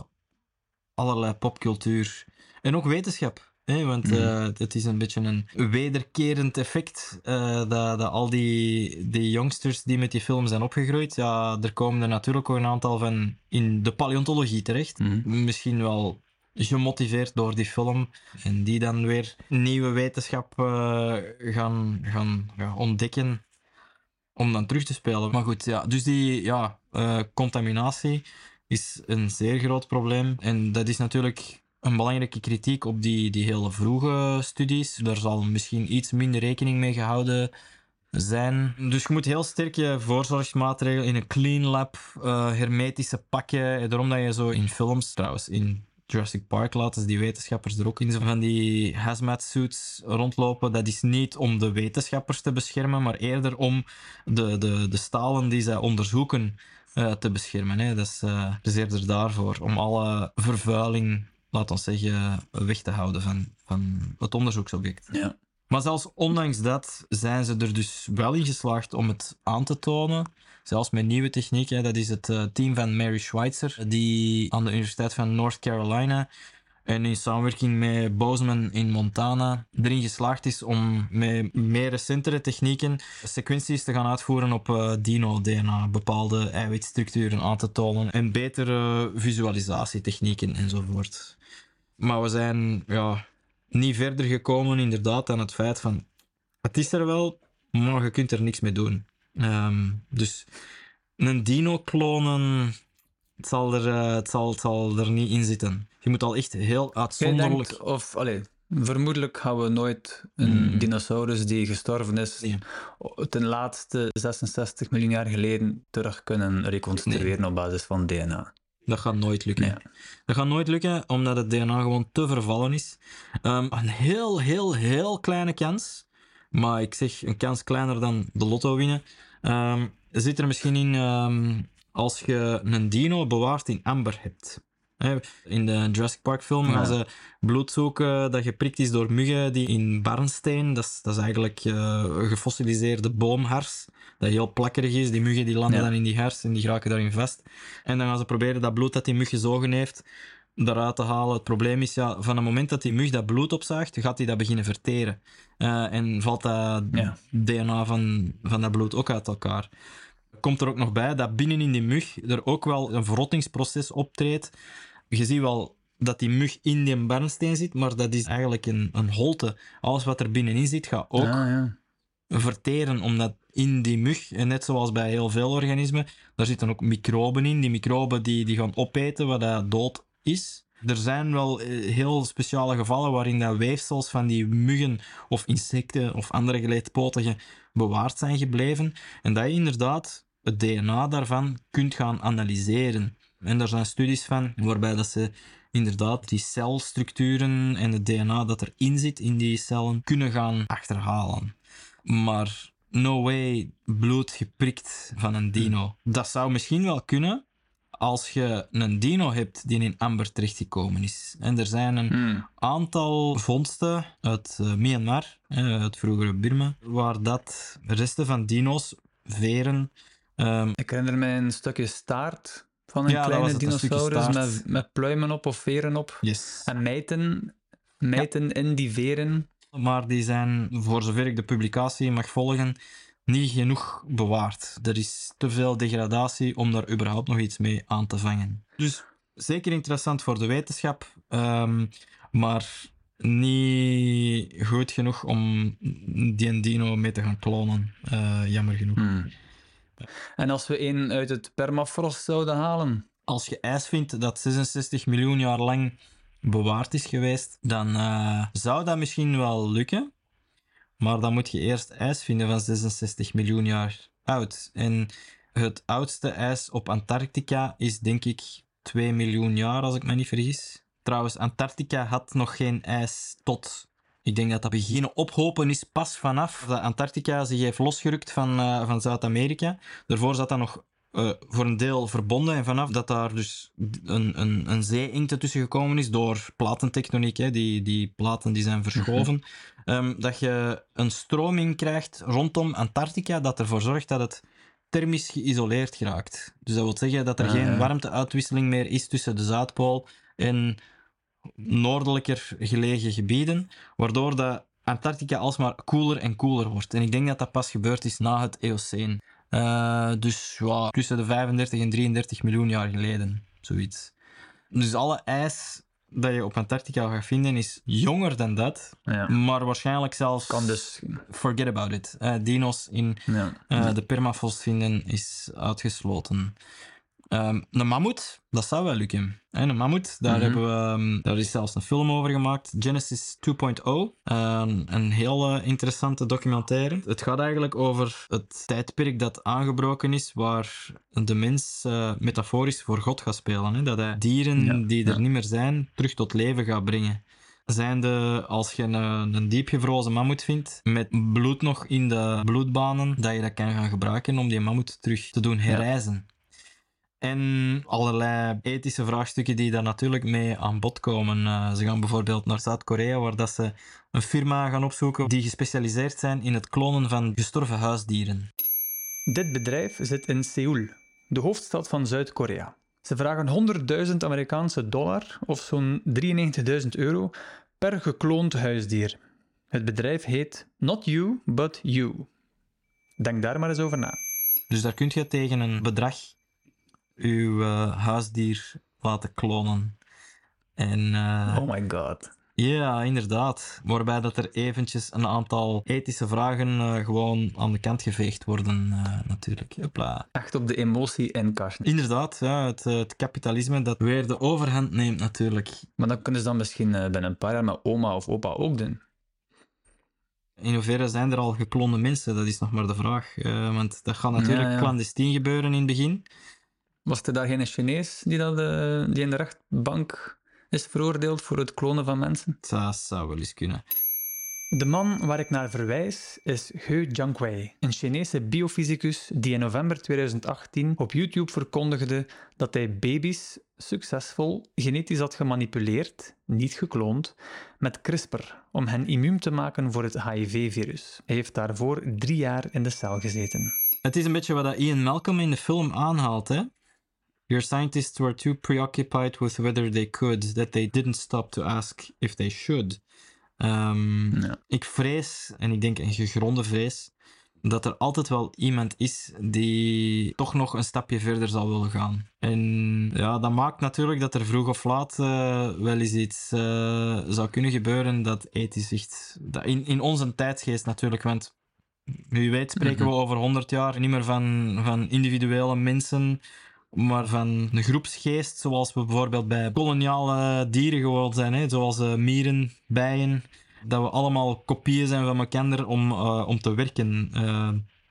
allerlei popcultuur en ook wetenschap. Hè? Want uh, het is een beetje een wederkerend effect uh, dat, dat al die, die youngsters die met die film zijn opgegroeid, ja, er komen er natuurlijk ook een aantal van in de paleontologie terecht. Mhm. Misschien wel gemotiveerd door die film. En die dan weer nieuwe wetenschap uh, gaan, gaan, ontdekken om dan terug te spelen. Maar goed, ja, dus die ja, uh, contaminatie is een zeer groot probleem. En dat is natuurlijk een belangrijke kritiek op die, die hele vroege studies. Daar zal misschien iets minder rekening mee gehouden zijn. Dus je moet heel sterk je voorzorgsmaatregelen in een clean lab, uh, hermetische pakken. Daarom dat je zo in films, trouwens, in Jurassic Park laten die wetenschappers er ook in van die hazmat suits rondlopen. Dat is niet om de wetenschappers te beschermen, maar eerder om de, de, de stalen die zij onderzoeken uh, te beschermen. Hè. Dat, is, uh, is eerder daarvoor, om alle vervuiling, laat ons zeggen, weg te houden van, van het onderzoeksobject. Ja. Maar zelfs ondanks dat zijn ze er dus wel in geslaagd om het aan te tonen. Zelfs met nieuwe technieken. Dat is het uh, team van Mary Schweitzer, die aan de Universiteit van North Carolina en in samenwerking met Bozeman in Montana erin geslaagd is om met meer recentere technieken sequenties te gaan uitvoeren op uh, dino-DNA, bepaalde eiwitstructuren aan te tonen en betere visualisatietechnieken enzovoort. Maar we zijn ja, niet verder gekomen inderdaad dan het feit van het is er wel, maar je kunt er niks mee doen. Um, dus een dino klonen, Het zal er, eh, het zal, zal er niet in zitten. Je moet al echt heel uitzonderlijk... denkt, of, allee, vermoedelijk gaan we nooit een Mm. dinosaurus die gestorven is Nee. ten laatste 66 miljoen jaar geleden terug kunnen reconstrueren op basis van DNA. Dat gaat nooit lukken. Nee. Dat gaat nooit lukken, omdat het DNA gewoon te vervallen is. Ehm, een heel, heel, heel kleine kans. Maar ik zeg een kans kleiner dan de lotto winnen. ehm, zit er misschien in ehm, als je een dino bewaard in amber hebt. In de Jurassic Park film gaan ze bloed zoeken dat geprikt is door muggen die in barnsteen, dat is, dat is eigenlijk een gefossiliseerde boomhars, dat heel plakkerig is. Die muggen die landen Ja. dan in die hars en die geraken daarin vast. En dan gaan ze proberen dat bloed dat die mug gezogen heeft, eruit te halen. Het probleem is, ja, van het moment dat die mug dat bloed opzuigt, gaat hij dat beginnen verteren. Eh, en valt dat Ja. DNA van, van dat bloed ook uit elkaar. Komt er ook nog bij dat binnen in die mug er ook wel een verrottingsproces optreedt. Je ziet wel dat die mug in die barnsteen zit, maar dat is eigenlijk een, een holte. Alles wat er binnenin zit, gaat ook Ah, ja. verteren, omdat in die mug, en net zoals bij heel veel organismen, daar zitten ook microben in. Die microben die, die gaan opeten wat dat dood is. Er zijn wel eh, heel speciale gevallen waarin dat weefsels van die muggen of insecten of andere geleedpotigen bewaard zijn gebleven. En dat je inderdaad het DNA daarvan kunt gaan analyseren. En daar zijn studies van waarbij dat ze inderdaad die celstructuren en het DNA dat erin zit in die cellen kunnen gaan achterhalen. Maar no way bloed geprikt van een dino. Dat zou misschien wel kunnen als je een dino hebt die in amber terechtgekomen is. En er zijn een Hmm. aantal vondsten uit eh, Myanmar, het vroegere Burma, waar dat resten van dino's, veren, ehm, Ik herinner mij een stukje staart van een Ja, kleine een dinosaurus met, met pluimen op of veren op. yes. En mijten, mijten in die veren. maar die zijn, voor zover ik de publicatie mag volgen, niet genoeg bewaard. Er is te veel degradatie om daar überhaupt nog iets mee aan te vangen. Dus zeker interessant voor de wetenschap, ehm, maar niet goed genoeg om die dino mee te gaan klonen. Eh, jammer genoeg. Hmm. En als we een uit het permafrost zouden halen? Als je ijs vindt dat 66 miljoen jaar lang bewaard is geweest, dan eh, zou dat misschien wel lukken. Maar dan moet je eerst ijs vinden van 66 miljoen jaar oud. En het oudste ijs op Antarctica is denk ik 2 miljoen jaar, als ik me niet vergis. Trouwens, Antarctica had nog geen ijs tot. Ik denk dat dat beginnen ophopen is pas vanaf dat Antarctica zich heeft losgerukt van, eh, van Zuid-Amerika. Daarvoor zat dat nog eh, voor een deel verbonden. En vanaf dat daar dus een, een, een zeeengte tussen gekomen is door platentectoniek, hè, die, die platen die zijn verschoven, ehm, dat je een stroming krijgt rondom Antarctica dat ervoor zorgt dat het thermisch geïsoleerd geraakt. Dus dat wil zeggen dat er Ah, geen warmteuitwisseling meer is tussen de Zuidpool en noordelijker gelegen gebieden, waardoor dat Antarctica alsmaar koeler en koeler wordt. En ik denk dat dat pas gebeurd is na het Eoceen. Eh, dus ja, tussen de 35 en 33 miljoen jaar geleden, zoiets. Dus alle ijs dat je op Antarctica gaat vinden is jonger dan dat, Ja. maar waarschijnlijk zelfs... Kan dus. Forget about it. Eh, dino's in Ja. eh, de permafrost vinden is uitgesloten. Ehm, een mammoet, dat zou wel lukken. Hè, een mammoet, daar, Mhm. hebben we, ehm, daar is zelfs een film over gemaakt. Genesis 2.0. Een een heel eh, interessante documentaire. Het gaat eigenlijk over het tijdperk dat aangebroken is, waar de mens eh, metaforisch voor God gaat spelen. Hè? Dat hij dieren Ja, die er ja. niet meer zijn, terug tot leven gaat brengen. Zijnde, als je een, een diepgevrozen mammoet vindt, met bloed nog in de bloedbanen, dat je dat kan gaan gebruiken om die mammoet terug te doen herrijzen. En allerlei ethische vraagstukken die daar natuurlijk mee aan bod komen. Eh, ze gaan bijvoorbeeld naar Zuid-Korea, waar dat ze een firma gaan opzoeken die gespecialiseerd zijn in het klonen van gestorven huisdieren. Dit bedrijf zit in Seoul, de hoofdstad van Zuid-Korea. Ze vragen 100.000 Amerikaanse dollar, of zo'n 93.000 euro, per gekloond huisdier. Het bedrijf heet Not You, But You. Denk daar maar eens over na. Dus daar kun je tegen een bedrag uw eh, huisdier laten klonen. En eh, Oh my god. Ja, inderdaad. Waarbij dat er eventjes een aantal ethische vragen eh, gewoon aan de kant geveegd worden, natuurlijk. Hopla. Echt op de emotie inkasten. Inderdaad, ja, het, het kapitalisme dat weer de overhand neemt, natuurlijk. Maar dan kunnen ze dan misschien binnen een paar jaar met oma of opa ook doen. In hoeverre zijn er al geklonde mensen? Dat is nog maar de vraag. Want dat gaat natuurlijk Ja, ja. clandestien gebeuren in het begin. Was er daar geen Chinees die, dat, eh, die in de rechtbank is veroordeeld voor het klonen van mensen? Dat zou wel eens kunnen. De man waar ik naar verwijs is He Jiankui, een Chinese biofysicus die in november 2018 op YouTube verkondigde dat hij baby's succesvol genetisch had gemanipuleerd, niet gekloond, met CRISPR om hen immuun te maken voor het HIV-virus. Hij heeft daarvoor drie jaar in de cel gezeten. Het is een beetje wat Ian Malcolm in de film aanhaalt, hè? Your scientists were too preoccupied with whether they could, that they didn't stop to ask if they should. Ja. Ik vrees, en ik denk een gegronde vrees, dat er altijd wel iemand is die toch nog een stapje verder zal willen gaan. En ja, dat maakt natuurlijk dat er vroeg of laat eh, wel eens iets eh, zou kunnen gebeuren dat ethisch echt... Dat in, in onze tijdsgeest natuurlijk, want wie weet spreken we over 100 jaar niet meer van, van individuele mensen, maar van een groepsgeest, zoals we bijvoorbeeld bij koloniale dieren gewoon zijn, hè? zoals eh, mieren, bijen. Dat we allemaal kopieën zijn van elkaar om, eh, om te werken. Eh,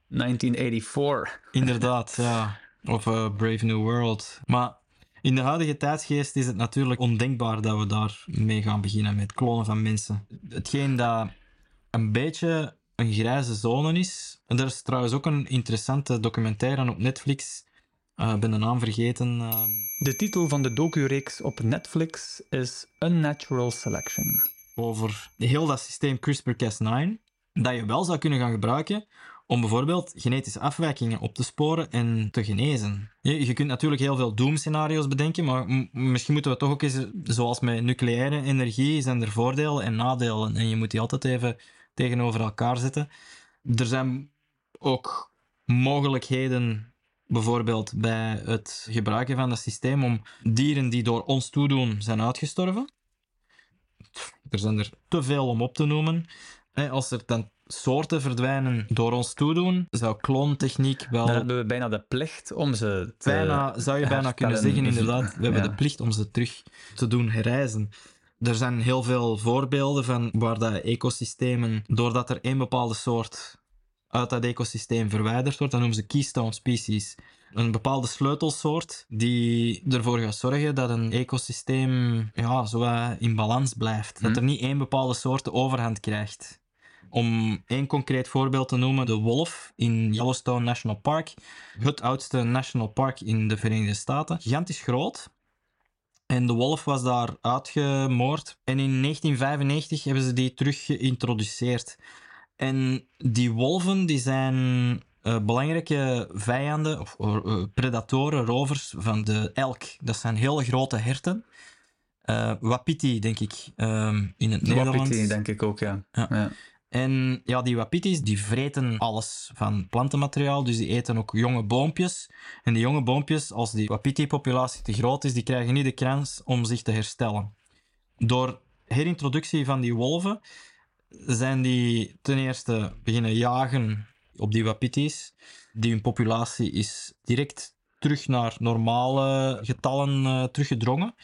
1984. inderdaad, ja. Of eh, Brave New World. Maar in de huidige tijdsgeest is het natuurlijk ondenkbaar dat we daar mee gaan beginnen met klonen van mensen. Hetgeen dat een beetje een grijze zone is. En er is trouwens ook een interessante documentaire op Netflix. Eh, Ik ben de naam vergeten. eh, De titel van de docu-reeks op Netflix is Unnatural Selection. over heel dat systeem CRISPR-Cas9, dat je wel zou kunnen gaan gebruiken om bijvoorbeeld genetische afwijkingen op te sporen en te genezen. Je, je kunt natuurlijk heel veel doemscenario's bedenken, maar misschien moeten we toch ook eens, zoals met nucleaire energie, zijn er voordelen en nadelen. En je moet die altijd even tegenover elkaar zetten. Er zijn ook mogelijkheden, bijvoorbeeld bij het gebruiken van dat systeem, om dieren die door ons toedoen zijn uitgestorven. Er zijn er te veel om op te noemen. Als er dan soorten verdwijnen door ons toedoen, zou kloontechniek wel... Dan hebben we bijna de plicht om ze te bijna, zou je bijna kunnen zeggen, inderdaad. We hebben Ja. de plicht om ze terug te doen herrijzen. Er zijn heel veel voorbeelden van waar dat ecosystemen, doordat er één bepaalde soort uit dat ecosysteem verwijderd wordt, dat noemen ze keystone species. Een bepaalde sleutelsoort die ervoor gaat zorgen dat een ecosysteem ja, zo in balans blijft. Dat er niet één bepaalde soort de overhand krijgt. Om één concreet voorbeeld te noemen, de wolf in Yellowstone National Park. Het oudste national park in de Verenigde Staten. Gigantisch groot. En de wolf was daar uitgemoord. En in 1995 hebben ze die terug geïntroduceerd. En die wolven die zijn eh, belangrijke vijanden, of eh, predatoren, rovers van de elk. Dat zijn hele grote herten. Eh, wapiti, denk ik, ehm, in het Nederlands. Wapiti, denk ik ook, ja. Ja. ja. En ja, die wapitis die vreten alles van plantenmateriaal, dus die eten ook jonge boompjes. En die jonge boompjes, als die wapiti-populatie te groot is, die krijgen niet de kans om zich te herstellen. Door herintroductie van die wolven zijn die ten eerste beginnen jagen op die wapitis. Die hun populatie is direct terug naar normale getallen eh, teruggedrongen.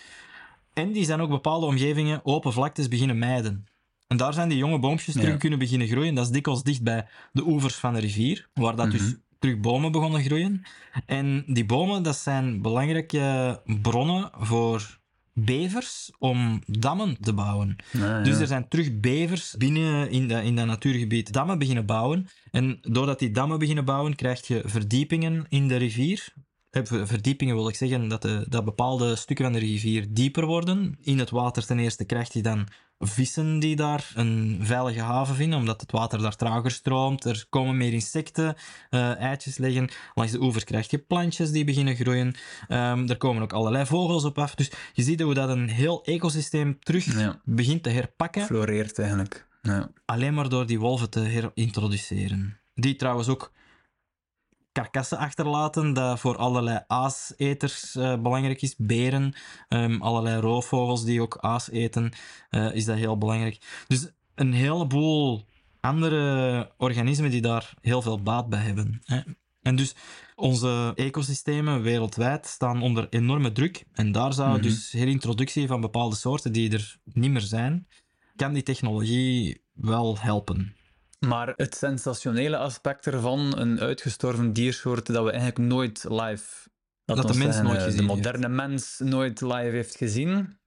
En die zijn ook bepaalde omgevingen, open vlaktes, beginnen mijden. En daar zijn die jonge boompjes terug kunnen beginnen groeien. Dat is dikwijls dicht bij de oevers van de rivier, waar dat dus Mhm. terug bomen begonnen groeien. En die bomen, dat zijn belangrijke bronnen voor bevers om dammen te bouwen. Ja, Dus er zijn terug bevers binnen in dat, in dat natuurgebied dammen beginnen bouwen. En doordat die dammen beginnen bouwen, krijg je verdiepingen in de rivier. Eh, ver- Verdiepingen wil ik zeggen dat, de, dat bepaalde stukken van de rivier dieper worden. In het water ten eerste krijg je dan vissen die daar een veilige haven vinden, omdat het water daar trager stroomt. Er komen meer insecten, eh, eitjes leggen. Langs de oevers krijg je plantjes die beginnen groeien. Ehm, er komen ook allerlei vogels op af. Dus je ziet hoe dat een heel ecosysteem terug Ja. begint te herpakken. Floreert eigenlijk. Ja. Alleen maar door die wolven te herintroduceren. Die trouwens ook karkassen achterlaten, dat voor allerlei aaseters eh, belangrijk is. Beren, ehm, allerlei roofvogels die ook aas eten, eh, is dat heel belangrijk. Dus een heleboel andere organismen die daar heel veel baat bij hebben. Hè. En dus onze ecosystemen wereldwijd staan onder enorme druk. En daar zou Mhm. dus herintroductie van bepaalde soorten die er niet meer zijn, kan die technologie wel helpen. Maar het sensationele aspect ervan, een uitgestorven diersoort dat we eigenlijk nooit live... Dat de ons mens nooit eh, gezien De heeft. moderne mens nooit live heeft gezien.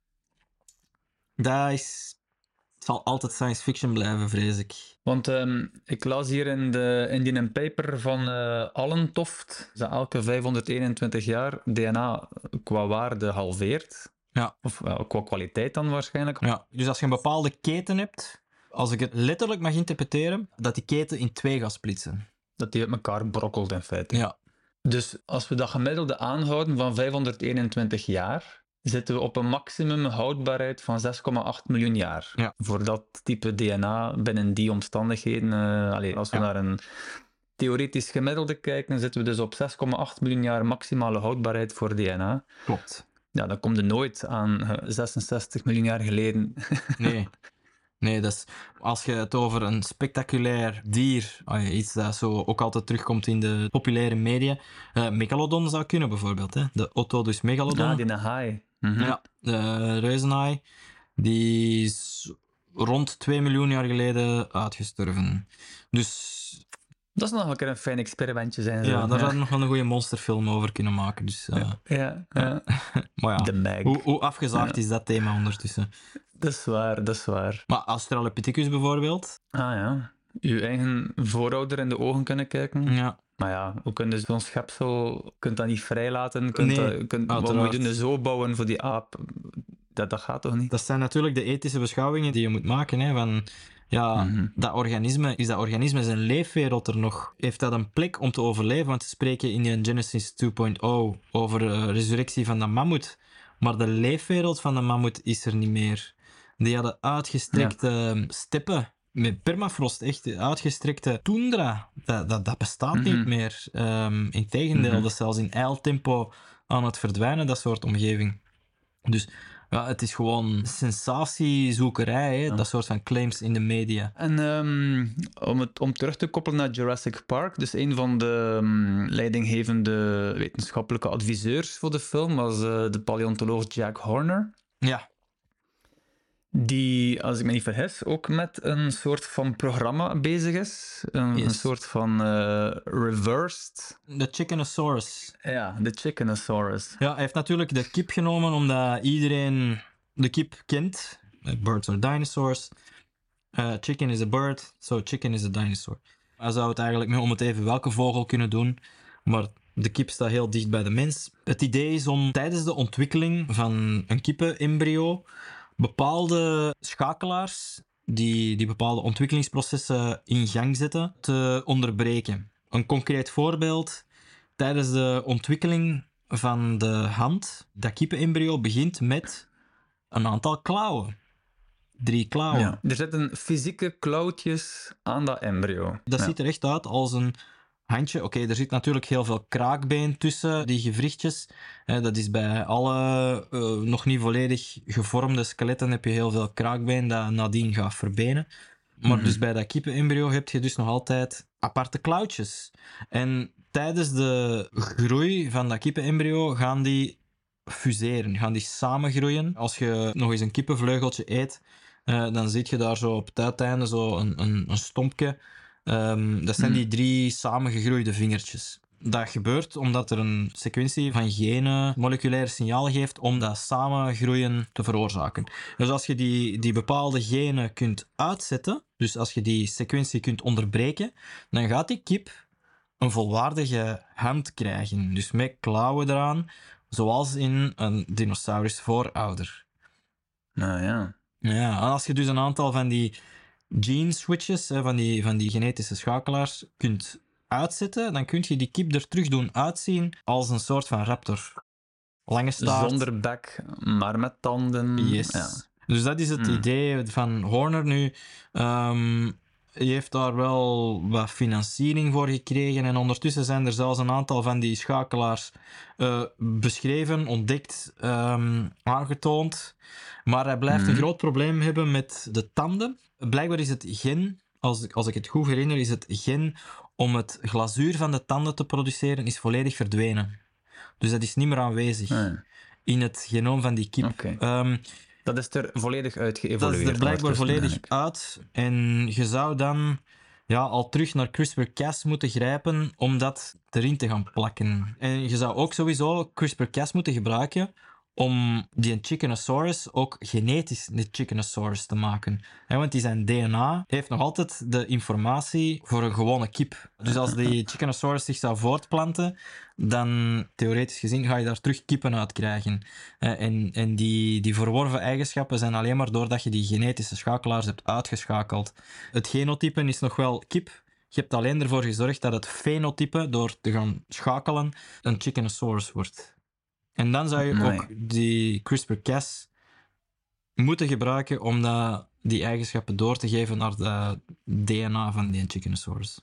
Dat is... Zal altijd science fiction blijven, vrees ik. Want ehm, ik las hier in, de, in die paper van eh Allentoft dat elke 521 jaar DNA qua waarde halveert. Ja. Of qua kwaliteit dan waarschijnlijk. Ja, dus als je een bepaalde keten hebt, als ik het letterlijk mag interpreteren, dat die keten in twee gaat splitsen. Dat die uit elkaar brokkelt in feite. Ja. Dus als we dat gemiddelde aanhouden van 521 jaar, zitten we op een maximum houdbaarheid van 6,8 miljoen jaar. Ja. Voor dat type DNA binnen die omstandigheden. eh, allee, als we Ja. naar een theoretisch gemiddelde kijken, dan zitten we dus op 6,8 miljoen jaar maximale houdbaarheid voor DNA. Klopt. Ja, dan komt er nooit aan eh, 66 miljoen jaar geleden. Nee. Nee, dat is, als je het over een spectaculair dier, ja, iets dat zo ook altijd terugkomt in de populaire media, eh, Megalodon zou kunnen bijvoorbeeld. Hè? De Otodus megalodon. Ah, die een haai. Mhm. Ja, de reuzenhaai. Die is rond 2 miljoen jaar geleden uitgestorven. Dus Dat is nog een keer een fijn experimentje zijn. zo. ja, daar hadden we nog wel een goede monsterfilm over kunnen maken. Dus, eh, ja, ja. Maar ja, De mag. hoe, hoe afgezaagd is dat thema ondertussen? Dat is waar, dat is waar. Maar Australopithecus bijvoorbeeld. Ah ja, uw eigen voorouder in de ogen kunnen kijken. Ja, Maar ja, hoe kun je zo'n schepsel, kunt dat niet vrijlaten? Kunt Nee, dat, kunt, wat moet je zo bouwen voor die aap? Dat, dat gaat toch niet? dat zijn natuurlijk de ethische beschouwingen die je moet maken. Hè, van, ja, Mhm. dat organisme, is dat organisme zijn leefwereld er nog? Heeft dat een plek om te overleven? Want ze spreken in Genesis 2.0 over de resurrectie van de mammoet. Maar de leefwereld van de mammoet is er niet meer. Die hadden uitgestrekte steppen met permafrost, echt uitgestrekte toendra. Dat, dat, dat bestaat Mhm. niet meer. Ehm Integendeel, Mhm. dat is zelfs in ijltempo aan het verdwijnen, dat soort omgeving. Dus ja, het is gewoon sensatiezoekerij, hè? Dat soort van claims in de media. En ehm, om, het, om terug te koppelen naar Jurassic Park, dus een van de ehm, leidinggevende wetenschappelijke adviseurs voor de film was eh, de paleontoloog Jack Horner. Ja, Die, als ik me niet vergis, ook met een soort van programma bezig is. Een, soort van eh, reversed. de Chickenosaurus. Ja, de Chickenosaurus. Ja, hij heeft natuurlijk de kip genomen omdat iedereen de kip kent. Eh, Birds are dinosaurs. Eh, chicken is a bird, so chicken is a dinosaur. Hij zou het eigenlijk met om het even welke vogel kunnen doen, maar de kip staat heel dicht bij de mens. Het idee is om tijdens de ontwikkeling van een kippenembryo bepaalde schakelaars die, die bepaalde ontwikkelingsprocessen in gang zetten, te onderbreken. Een concreet voorbeeld. Tijdens de ontwikkeling van de hand, dat kippenembryo begint met een aantal klauwen. Drie klauwen. Ja. Er zitten fysieke klauwtjes aan dat embryo. Dat Ja. ziet er echt uit als een handje. Oké, er zit natuurlijk heel veel kraakbeen tussen die gewrichtjes. Hè, dat is bij alle eh, nog niet volledig gevormde skeletten heb je heel veel kraakbeen dat nadien gaat verbenen. Maar Mhm. dus bij dat kippenembryo heb je dus nog altijd aparte klauwtjes. En tijdens de groei van dat kippenembryo gaan die fuseren, gaan die samengroeien. Als je nog eens een kippenvleugeltje eet, eh, dan zie je daar zo op het uiteinde zo een, een, een stompje. Ehm, dat zijn Mhm. die drie samengegroeide vingertjes. Dat gebeurt omdat er een sequentie van genen moleculaire signalen geeft om dat samengroeien te veroorzaken. Dus als je die, die bepaalde genen kunt uitzetten, dus als je die sequentie kunt onderbreken, dan gaat die kip een volwaardige hand krijgen. Dus met klauwen eraan, zoals in een dinosaurus voorouder. Nou ja. Ja, en als je dus een aantal van die gene switches, hè, van, die, van die genetische schakelaars, kunt uitzetten, dan kun je die kip er terug doen uitzien als een soort van raptor. Lange staart. Zonder bek, maar met tanden. Yes. Ja. Dus dat is het Hmm. idee van Horner nu. Ehm, heeft daar wel wat financiering voor gekregen. En ondertussen zijn er zelfs een aantal van die schakelaars eh, beschreven, ontdekt, ehm, aangetoond. Maar hij blijft een Mhm. groot probleem hebben met de tanden. Blijkbaar is het gen, als, ik- als ik het goed herinner, is het gen om het glazuur van de tanden te produceren, is volledig verdwenen. Dus dat is niet meer aanwezig Ah, in het genoom van die kip. Ehm, Dat is er volledig uit dat geëvolueerd. is er blijkbaar volledig uit. En je zou dan ja, al terug naar CRISPR-Cas moeten grijpen om dat erin te gaan plakken. En je zou ook sowieso CRISPR-Cas moeten gebruiken om die Chickenosaurus ook genetisch een Chickenosaurus te maken. Want die zijn DNA heeft nog altijd de informatie voor een gewone kip. Dus als die Chickenosaurus zich zou voortplanten, dan theoretisch gezien ga je daar terug kippen uit krijgen. En en die, die verworven eigenschappen zijn alleen maar doordat je die genetische schakelaars hebt uitgeschakeld. Het genotype is nog wel kip. Je hebt alleen ervoor gezorgd dat het fenotype, door te gaan schakelen, een Chickenosaurus wordt. En dan zou je Nee. ook die CRISPR-Cas moeten gebruiken om dat, die eigenschappen door te geven naar de DNA van die Chickenosaurus.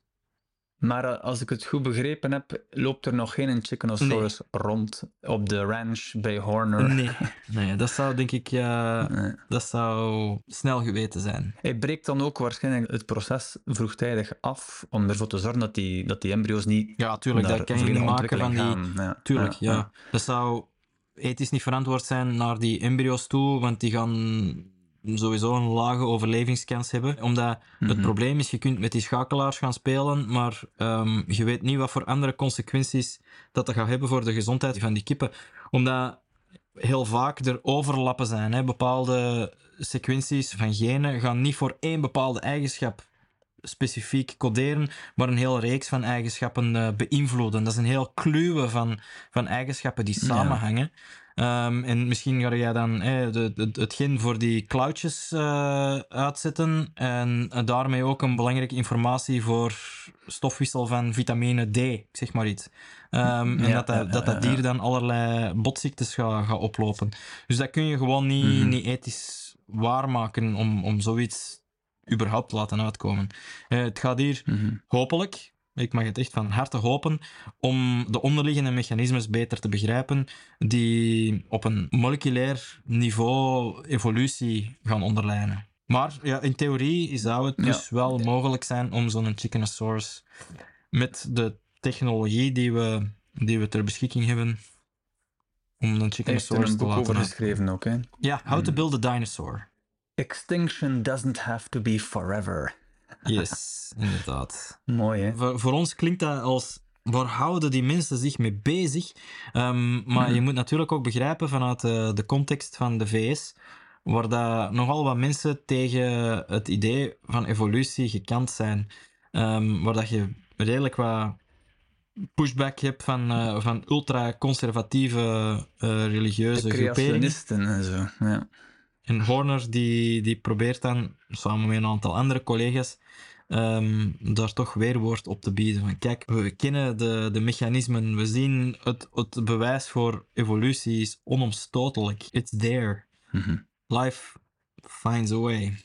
Maar eh, als ik het goed begrepen heb, loopt er nog geen Chickenosaurus rond op de ranch bij Horner. Nee, nee dat zou denk ik eh, Nee. dat zou snel geweten zijn. Hij breekt dan ook waarschijnlijk het proces vroegtijdig af om ervoor te zorgen dat die, dat die embryo's niet Ja, tuurlijk, dat kan je niet maken van die... Ja. Tuurlijk, ja. ja. Dat zou ethisch niet verantwoord zijn naar die embryo's toe, want die gaan sowieso een lage overlevingskans hebben. Omdat het Mhm. probleem is, je kunt met die schakelaars gaan spelen, maar ehm, je weet niet wat voor andere consequenties dat dat gaat hebben voor de gezondheid van die kippen. Omdat heel vaak er overlappen zijn. Hè. Bepaalde sequenties van genen gaan niet voor één bepaalde eigenschap specifiek coderen, maar een hele reeks van eigenschappen eh, beïnvloeden. Dat is een heel kluwe van, van eigenschappen die Ja. Ehm, en misschien ga jij dan eh, de, de- het gen voor die klauwtjes eh, uitzetten en daarmee ook een belangrijke informatie voor stofwissel van vitamine D, ik zeg maar iets. Ehm, en dat, dat, dat, dat dier dan allerlei botziektes gaat gaat oplopen. Dus dat kun je gewoon niet, Mhm. niet ethisch waarmaken om, om zoiets überhaupt te laten uitkomen. Eh, het gaat hier Mhm. hopelijk, ik mag het echt van harte hopen, om de onderliggende mechanismes beter te begrijpen die op een moleculair niveau evolutie gaan onderlijnen. Maar ja, in theorie zou het dus wel mogelijk zijn om zo'n Chickenosaurus met de technologie die we, die we ter beschikking hebben, om een Chickenosaurus een te laten over geschreven ook. Hè? Ja, How to Hmm. Build a Dinosaur. Extinction doesn't have to be forever. Yes, inderdaad. Mooi, hè? Voor, voor ons klinkt dat als waar houden die mensen zich mee bezig? Ehm, maar Mhm. je moet natuurlijk ook begrijpen vanuit de, de context van de VS, waar dat nogal wat mensen tegen het idee van evolutie gekant zijn. Ehm, waar dat je redelijk wat pushback hebt van, eh, van ultra-conservatieve eh, religieuze groeperingen. En zo. Ja. En Horner die, die probeert dan, samen met een aantal andere collega's, ehm, daar toch weerwoord op te bieden. Van kijk, we kennen de, de mechanismen, we zien het, het bewijs voor evolutie is onomstotelijk. It's there. Mhm. Life finds a way.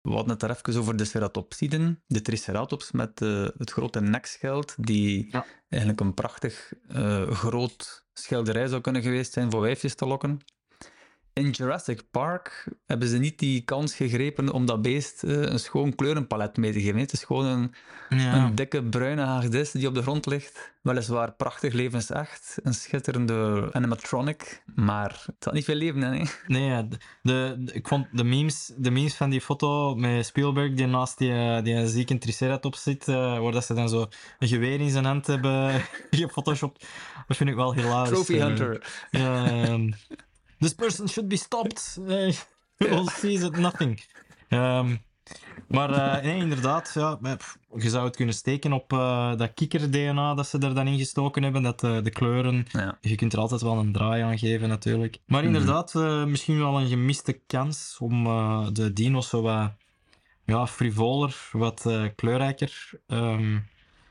We hadden het daar even over de ceratopsiden, de triceratops met eh, het grote nekschild, die Ja. eigenlijk een prachtig eh, groot schilderij zou kunnen geweest zijn voor wijfjes te lokken. In Jurassic Park hebben ze niet die kans gegrepen om dat beest eh, een schoon kleurenpalet mee te geven. Het is gewoon een, Ja. een dikke bruine hagedis die op de grond ligt. Weliswaar prachtig levensecht, een schitterende animatronic, maar het had niet veel leven in. Hè? Nee, de, ik vond de memes, de memes van die foto met Spielberg die naast die, eh, die zieke triceratops zit, eh, waar dat ze dan zo een geweer in zijn hand hebben gefotoshopt, dat vind ik wel hilarisch. Trophy Hunter. Ja, ehm, this person should be stopped. Eh, All sees it nothing. Ehm, maar eh, nee, inderdaad, ja, pff, je zou het kunnen steken op eh, dat kikker-DNA dat ze er dan ingestoken hebben, dat eh, de kleuren... Ja. Je kunt er altijd wel een draai aan geven, natuurlijk. Maar Mhm. inderdaad, eh, misschien wel een gemiste kans om eh, de dino's zo wat ja, frivoler, wat eh, kleurrijker... ehm,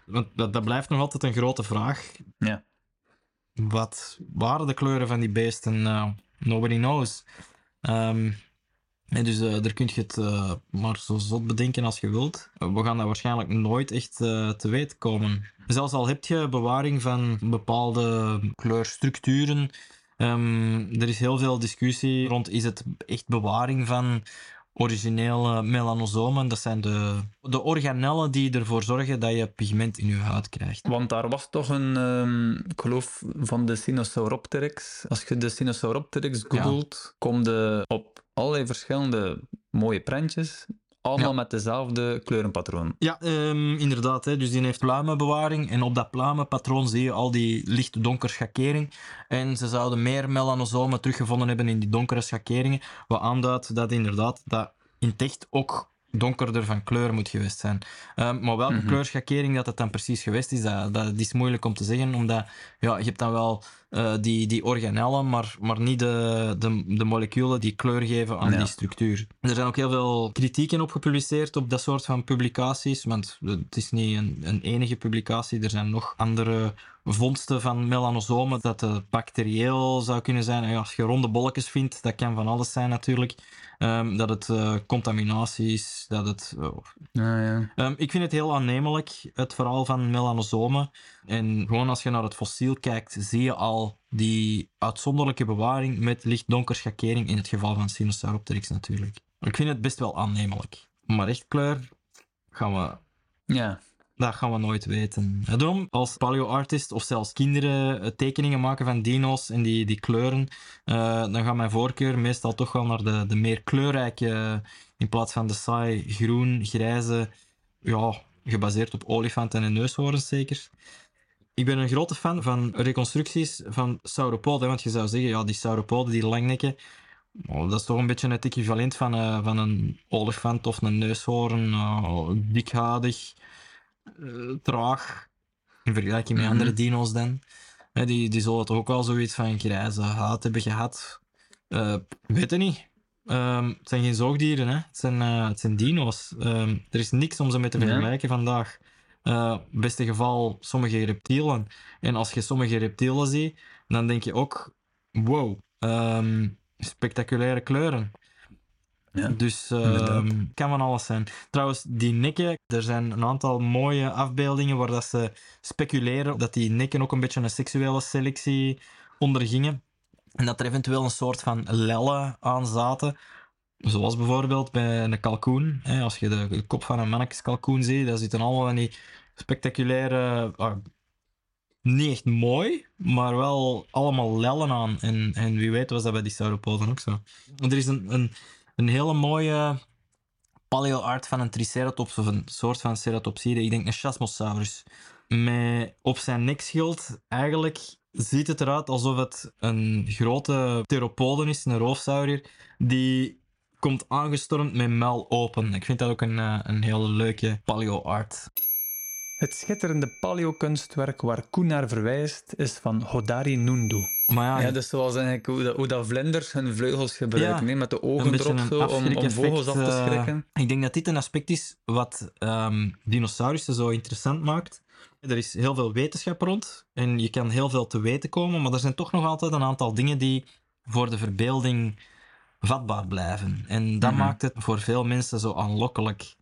want dat, dat blijft nog altijd een grote vraag. Ja. Wat waren de kleuren van die beesten? Nobody knows. Ehm, dus uh, daar kun je het uh, maar zo zot bedenken als je wilt. We gaan dat waarschijnlijk nooit echt uh, te weten komen. Zelfs al heb je bewaring van bepaalde kleurstructuren, um, er is heel veel discussie rond is het echt bewaring van originele melanosomen. Dat zijn de, de organellen die ervoor zorgen dat je pigment in je huid krijgt. Want daar was toch een, um, ik geloof, van de Sinosauropteryx. Als je de Sinosauropteryx googelt, ja. kom je op allerlei verschillende mooie prentjes. Allemaal ja. met dezelfde kleurenpatroon. Ja, um, inderdaad. Hè. Dus die heeft pluimenbewaring. En op dat pluimenpatroon zie je al die licht-donker schakering. En ze zouden meer melanosomen teruggevonden hebben in die donkere schakeringen. Wat aanduidt dat inderdaad dat in het echt ook donkerder van kleur moet geweest zijn. Um, maar welke mm -hmm. kleurschakering dat het dan precies geweest is, dat, dat is moeilijk om te zeggen, omdat ja, je hebt dan wel uh, die, die organellen, maar, maar niet de, de, de moleculen die kleur geven aan ja. die structuur. Er zijn ook heel veel kritieken op gepubliceerd op dat soort van publicaties, want het is niet een, een enige publicatie, er zijn nog andere vondsten van melanosomen dat het bacterieel zou kunnen zijn. En als je ronde bolletjes vindt, dat kan van alles zijn natuurlijk. Um, dat het uh, contaminatie is, dat het... Uh, ja. um, ik vind het heel aannemelijk, het verhaal van melanosomen. En gewoon als je naar het fossiel kijkt, zie je al die uitzonderlijke bewaring met licht-donker schakering, in het geval van Sinosauropteryx natuurlijk. Ik vind het best wel aannemelijk. Maar echt kleur gaan we... Ja, dat gaan we nooit weten. En daarom, als paleoartist of zelfs kinderen tekeningen maken van dino's en die, die kleuren, uh, dan gaat mijn voorkeur meestal toch wel naar de, de meer kleurrijke, in plaats van de saai groen, grijze, ja, gebaseerd op olifanten en neushoorns zeker. Ik ben een grote fan van reconstructies van sauropoden, want je zou zeggen, ja, die sauropoden, die langnekken, Oh, dat is toch een beetje het equivalent van, uh, van een olifant of een neushoorn, uh, dikhadig, uh, traag in vergelijking met mm -hmm. andere dino's dan. He, die, die zullen toch ook wel zoiets van grijze haat hebben gehad. Weet het niet. Um, het zijn geen zoogdieren, hè. Het, zijn, het zijn dino's. Um, er is niks om ze mee te vergelijken ja. vandaag. Uh, beste geval sommige reptielen. En als je sommige reptielen ziet, dan denk je ook: wow, um, spectaculaire kleuren. Ja, dus uh, kan van alles zijn. Trouwens, die nekken, er zijn een aantal mooie afbeeldingen waar dat ze speculeren dat die nekken ook een beetje een seksuele selectie ondergingen. En dat er eventueel een soort van lellen aan zaten. Zoals bijvoorbeeld bij een kalkoen. Als je de kop van een mannetjeskalkoen ziet, daar zitten allemaal van die spectaculaire... Uh, niet echt mooi, maar wel allemaal lellen aan. En, en wie weet was dat bij die sauropoden ook zo. Er is een, een een hele mooie paleo-art van een triceratops of een soort van ceratopside. Ik denk een Chasmosaurus. Met op zijn nekschild eigenlijk ziet het eruit alsof het een grote theropoden is, een roofsaurier, die komt aangestormd met muil open. Ik vind dat ook een, een hele leuke paleo-art. Het schitterende paleo-kunstwerk waar Koen naar verwijst is van Hodari Nundu. Maar ja, ja, dus zoals eigenlijk hoe, dat, hoe dat vlinders hun vleugels gebruiken, ja, met de ogen erop zo, om, om vogels af te schrikken. Uh, ik denk dat dit een aspect is wat um, dinosaurussen zo interessant maakt. Er is heel veel wetenschap rond en je kan heel veel te weten komen, maar er zijn toch nog altijd een aantal dingen die voor de verbeelding vatbaar blijven. En dat mm -hmm. maakt het voor veel mensen zo aanlokkelijk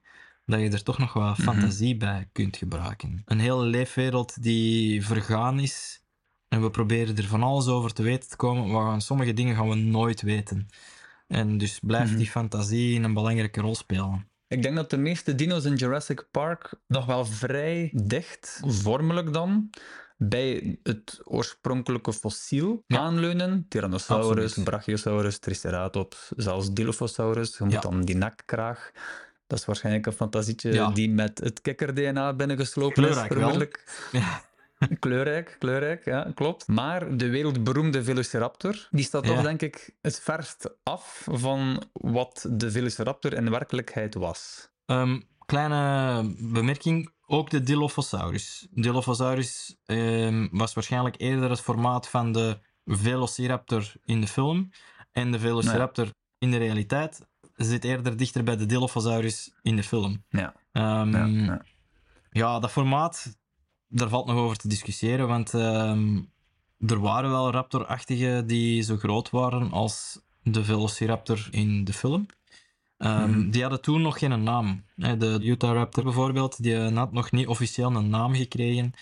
dat je er toch nog wat fantasie mm -hmm. bij kunt gebruiken. Een hele leefwereld die vergaan is en we proberen er van alles over te weten te komen, maar sommige dingen gaan we nooit weten. En dus blijft mm -hmm. die fantasie een belangrijke rol spelen. Ik denk dat de meeste dino's in Jurassic Park nog wel vrij dicht, vormelijk dan, bij het oorspronkelijke fossiel ja. aanleunen. Tyrannosaurus, Absoluut. Brachiosaurus, Triceratops, zelfs Dilophosaurus. Je moet ja. dan die nekkraag dat is waarschijnlijk een fantasietje ja. die met het kikker-DNA binnengeslopen kleurrijk is, vermoedelijk. Ja. kleurrijk, kleurrijk, ja, klopt. Maar de wereldberoemde Velociraptor, die staat toch, denk ik, het verst af van wat de Velociraptor in werkelijkheid was. Um, kleine bemerking, ook de Dilophosaurus. Dilophosaurus um, was waarschijnlijk eerder het formaat van de Velociraptor in de film. En de Velociraptor nee. in de realiteit zit eerder dichter bij de Dilophosaurus in de film. Ja. Um, ja, ja. ja, dat formaat, daar valt nog over te discussiëren, want um, er waren wel raptorachtige die zo groot waren als de Velociraptor in de film. Ehm, Mhm. Die hadden toen nog geen naam. De Utah Raptor bijvoorbeeld, die had nog niet officieel een naam gekregen.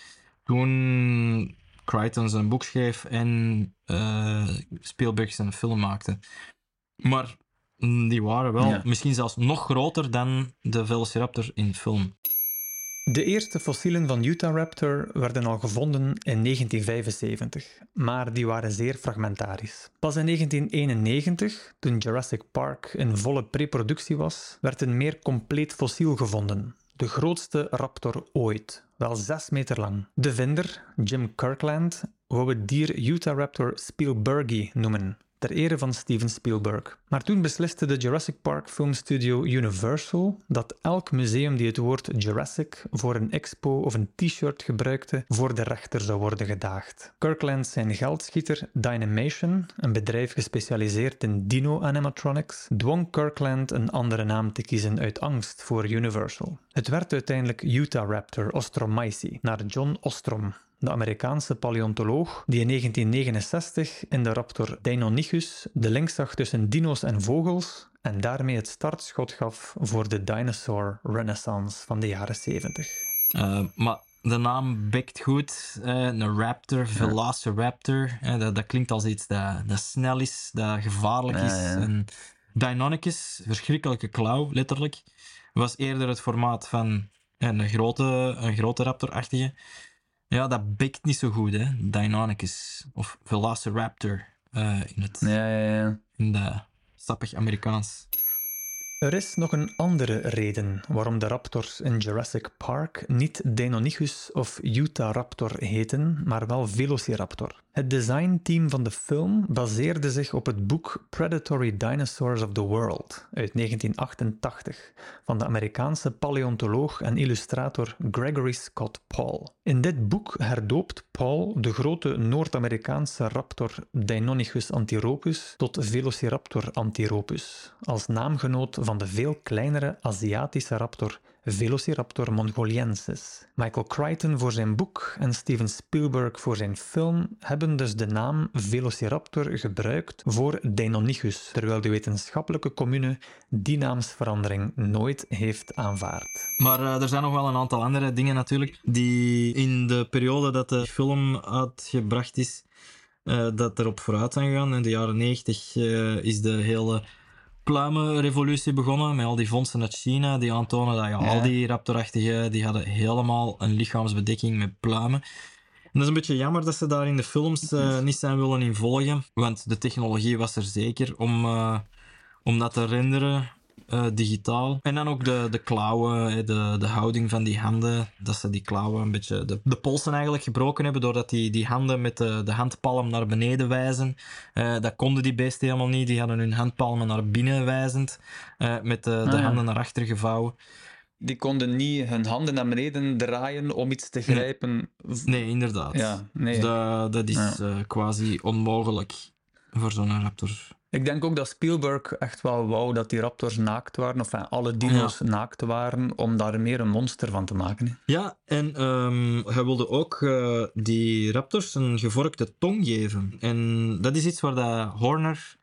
Toen Crichton zijn boek schreef en eh, Spielberg zijn film maakte. Maar mm, die waren wel Ja. misschien zelfs nog groter dan de Velociraptor in film. De eerste fossielen van Utahraptor werden al gevonden in 1975, maar die waren zeer fragmentarisch. Pas in 1991, toen Jurassic Park in volle preproductie was, werd een meer compleet fossiel gevonden. De grootste raptor ooit, wel 6 meter lang. De vinder, Jim Kirkland, wou het dier Utahraptor Spielbergi noemen, ter ere van Steven Spielberg. Maar toen besliste de Jurassic Park filmstudio Universal dat elk museum die het woord Jurassic voor een expo of een t-shirt gebruikte, voor de rechter zou worden gedaagd. Kirkland zijn geldschieter Dynamation, een bedrijf gespecialiseerd in dino-animatronics, dwong Kirkland een andere naam te kiezen uit angst voor Universal. Het werd uiteindelijk Utahraptor ostromyces, naar John Ostrom, de Amerikaanse paleontoloog die in 1969 in de raptor Deinonychus de link zag tussen dino's en vogels en daarmee het startschot gaf voor de dinosaur renaissance van de jaren 70. Eh, maar de naam bekt goed. eh, een raptor, velociraptor. eh, dat, dat klinkt als iets dat, dat snel is, dat gevaarlijk is. ja. En Deinonychus, verschrikkelijke klauw, letterlijk, was eerder het formaat van een grote, een grote raptorachtige. Ja, dat bekt niet zo goed, hè. Deinonychus. Of velociraptor eh, in het Ja, ja, ja. in de sappig Amerikaans. Er is nog een andere reden waarom de raptors in Jurassic Park niet Deinonychus of Utahraptor heten, maar wel Velociraptor. Het designteam van de film baseerde zich op het boek Predatory Dinosaurs of the World uit 1988 van de Amerikaanse paleontoloog en illustrator Gregory Scott Paul. In dit boek herdoopt Paul de grote Noord-Amerikaanse raptor Deinonychus antiropus tot Velociraptor antiropus, als naamgenoot van de veel kleinere Aziatische raptor Velociraptor mongoliensis. Michael Crichton voor zijn boek en Steven Spielberg voor zijn film hebben dus de naam Velociraptor gebruikt voor Deinonychus, terwijl de wetenschappelijke commune die naamsverandering nooit heeft aanvaard. Maar eh, er zijn nog wel een aantal andere dingen natuurlijk, die in de periode dat de film uitgebracht is, eh, dat erop vooruit zijn gegaan. In de jaren 90 eh, is de hele pluimenrevolutie begonnen, met al die vondsten uit China, die aantonen dat ja, al die raptorachtigen, die hadden helemaal een lichaamsbedekking met pluimen. En dat is een beetje jammer dat ze daar in de films eh, niet zijn willen in volgen, want de technologie was er zeker om, eh, om dat te renderen eh, digitaal. En dan ook de, de klauwen, hè, de, de houding van die handen, dat ze die klauwen een beetje, de, de polsen eigenlijk gebroken hebben, doordat die, die handen met de, de handpalm naar beneden wijzen. Eh, dat konden die beesten helemaal niet, die hadden hun handpalmen naar binnen wijzend, eh, met de, de Ah, ja. handen naar achter gevouwen. Die konden niet hun handen naar beneden draaien om iets te grijpen. Nee, inderdaad. Ja, nee. Dus dat, dat is Ja. eh, quasi onmogelijk voor zo'n raptor. Ik denk ook dat Spielberg echt wel wou dat die raptors naakt waren, of enfin, alle dino's naakt waren, om daar meer een monster van te maken. hè. Ja, en ehm, hij wilde ook eh, die raptors een gevorkte tong geven. En dat is iets waar dat Horner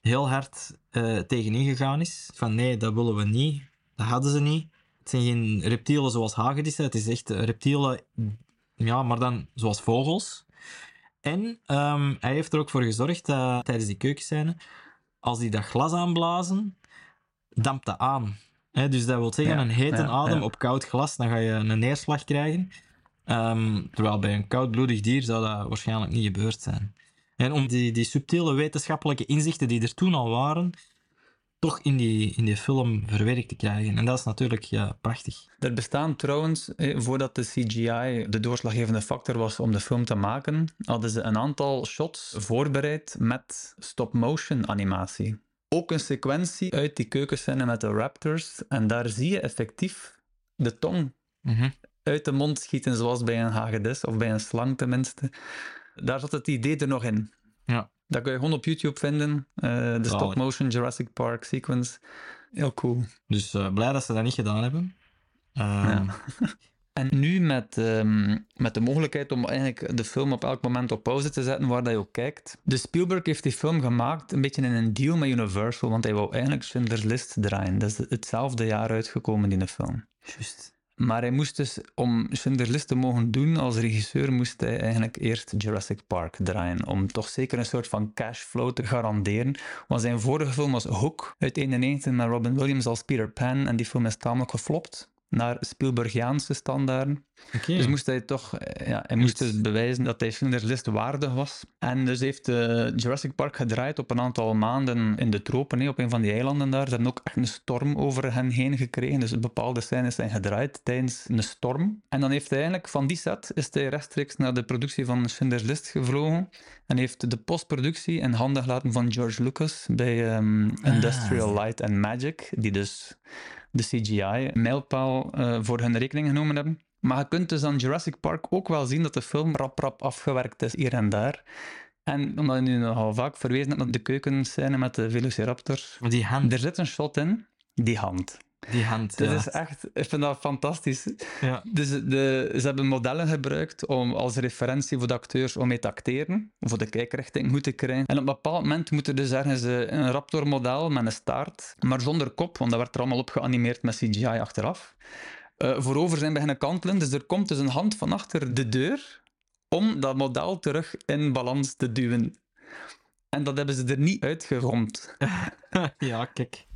heel hard eh tegen ingegaan is. Van nee, dat willen we niet. Dat hadden ze niet. Het zijn geen reptielen zoals hagedissen. Het is echt reptielen, ja, maar dan zoals vogels. En ehm, hij heeft er ook voor gezorgd dat tijdens die keukenscène, als die dat glas aanblazen, dampt dat aan. Dus dat wil zeggen, Ja, een hete ja, adem ja. op koud glas, dan ga je een neerslag krijgen. Ehm, terwijl bij een koudbloedig dier zou dat waarschijnlijk niet gebeurd zijn. En om die, die subtiele wetenschappelijke inzichten die er toen al waren, toch in die, in die film verwerkt te krijgen. En dat is natuurlijk ja, prachtig. Er bestaan trouwens, eh, voordat de CGI de doorslaggevende factor was om de film te maken, hadden ze een aantal shots voorbereid met stop-motion animatie. Ook een sequentie uit die keukenscène met de raptors. En daar zie je effectief de tong uit de mond schieten, zoals bij een hagedis, of bij een slang tenminste. Daar zat het idee er nog in. Ja. Dat kun je gewoon op YouTube vinden. eh, de stop-motion Jurassic Park sequence. Heel cool. Dus eh, blij dat ze dat niet gedaan hebben. Ehm, Ja. En nu met, ehm, met de mogelijkheid om eigenlijk de film op elk moment op pauze te zetten, waar dat je ook kijkt. De Spielberg heeft die film gemaakt een beetje in een deal met Universal, want hij wou eigenlijk Schindler's List draaien. Dat is hetzelfde jaar uitgekomen in de film. Juist. Maar hij moest dus, om Schindler's te mogen doen als regisseur, moest hij eigenlijk eerst Jurassic Park draaien. Om toch zeker een soort van cashflow te garanderen. Want zijn vorige film was Hook uit 1991 met Robin Williams als Peter Pan. En die film is tamelijk geflopt naar Spielbergiaanse standaarden. Dus moest hij toch, eh, ja, hij moest dus bewijzen dat hij List waardig was. En dus heeft eh, Jurassic Park gedraaid op een aantal maanden in de tropen, hè, op een van die eilanden daar. Ze hebben ook echt een storm over hen heen gekregen. Dus bepaalde scènes zijn gedraaid tijdens een storm. En dan heeft hij eigenlijk van die set is hij rechtstreeks naar de productie van Schindler's List gevlogen. En heeft de postproductie in handen gelaten van George Lucas bij ehm, Industrial Light and Magic, die dus de CGI-mijlpaal uh, voor hun rekening genomen hebben. Maar je kunt dus aan Jurassic Park ook wel zien dat de film rap rap afgewerkt is hier en daar. En omdat je nu nogal vaak verwezen hebt naar de keukenscène met de Velociraptor. Die hand. Er zit een shot in, die hand. Die hand, Dat ja. is echt, ik vind dat fantastisch. Ja. Dus de, ze hebben modellen gebruikt om, als referentie voor de acteurs om mee te acteren, voor de kijkrichting goed te krijgen. En op een bepaald moment moet er dus ergens een raptormodel met een staart, maar zonder kop, want dat werd er allemaal op geanimeerd met CGI achteraf, eh, voorover zijn beginnen kantelen. Dus er komt dus een hand van achter de deur om dat model terug in balans te duwen. En dat hebben ze er niet uitgerond. ja, kijk.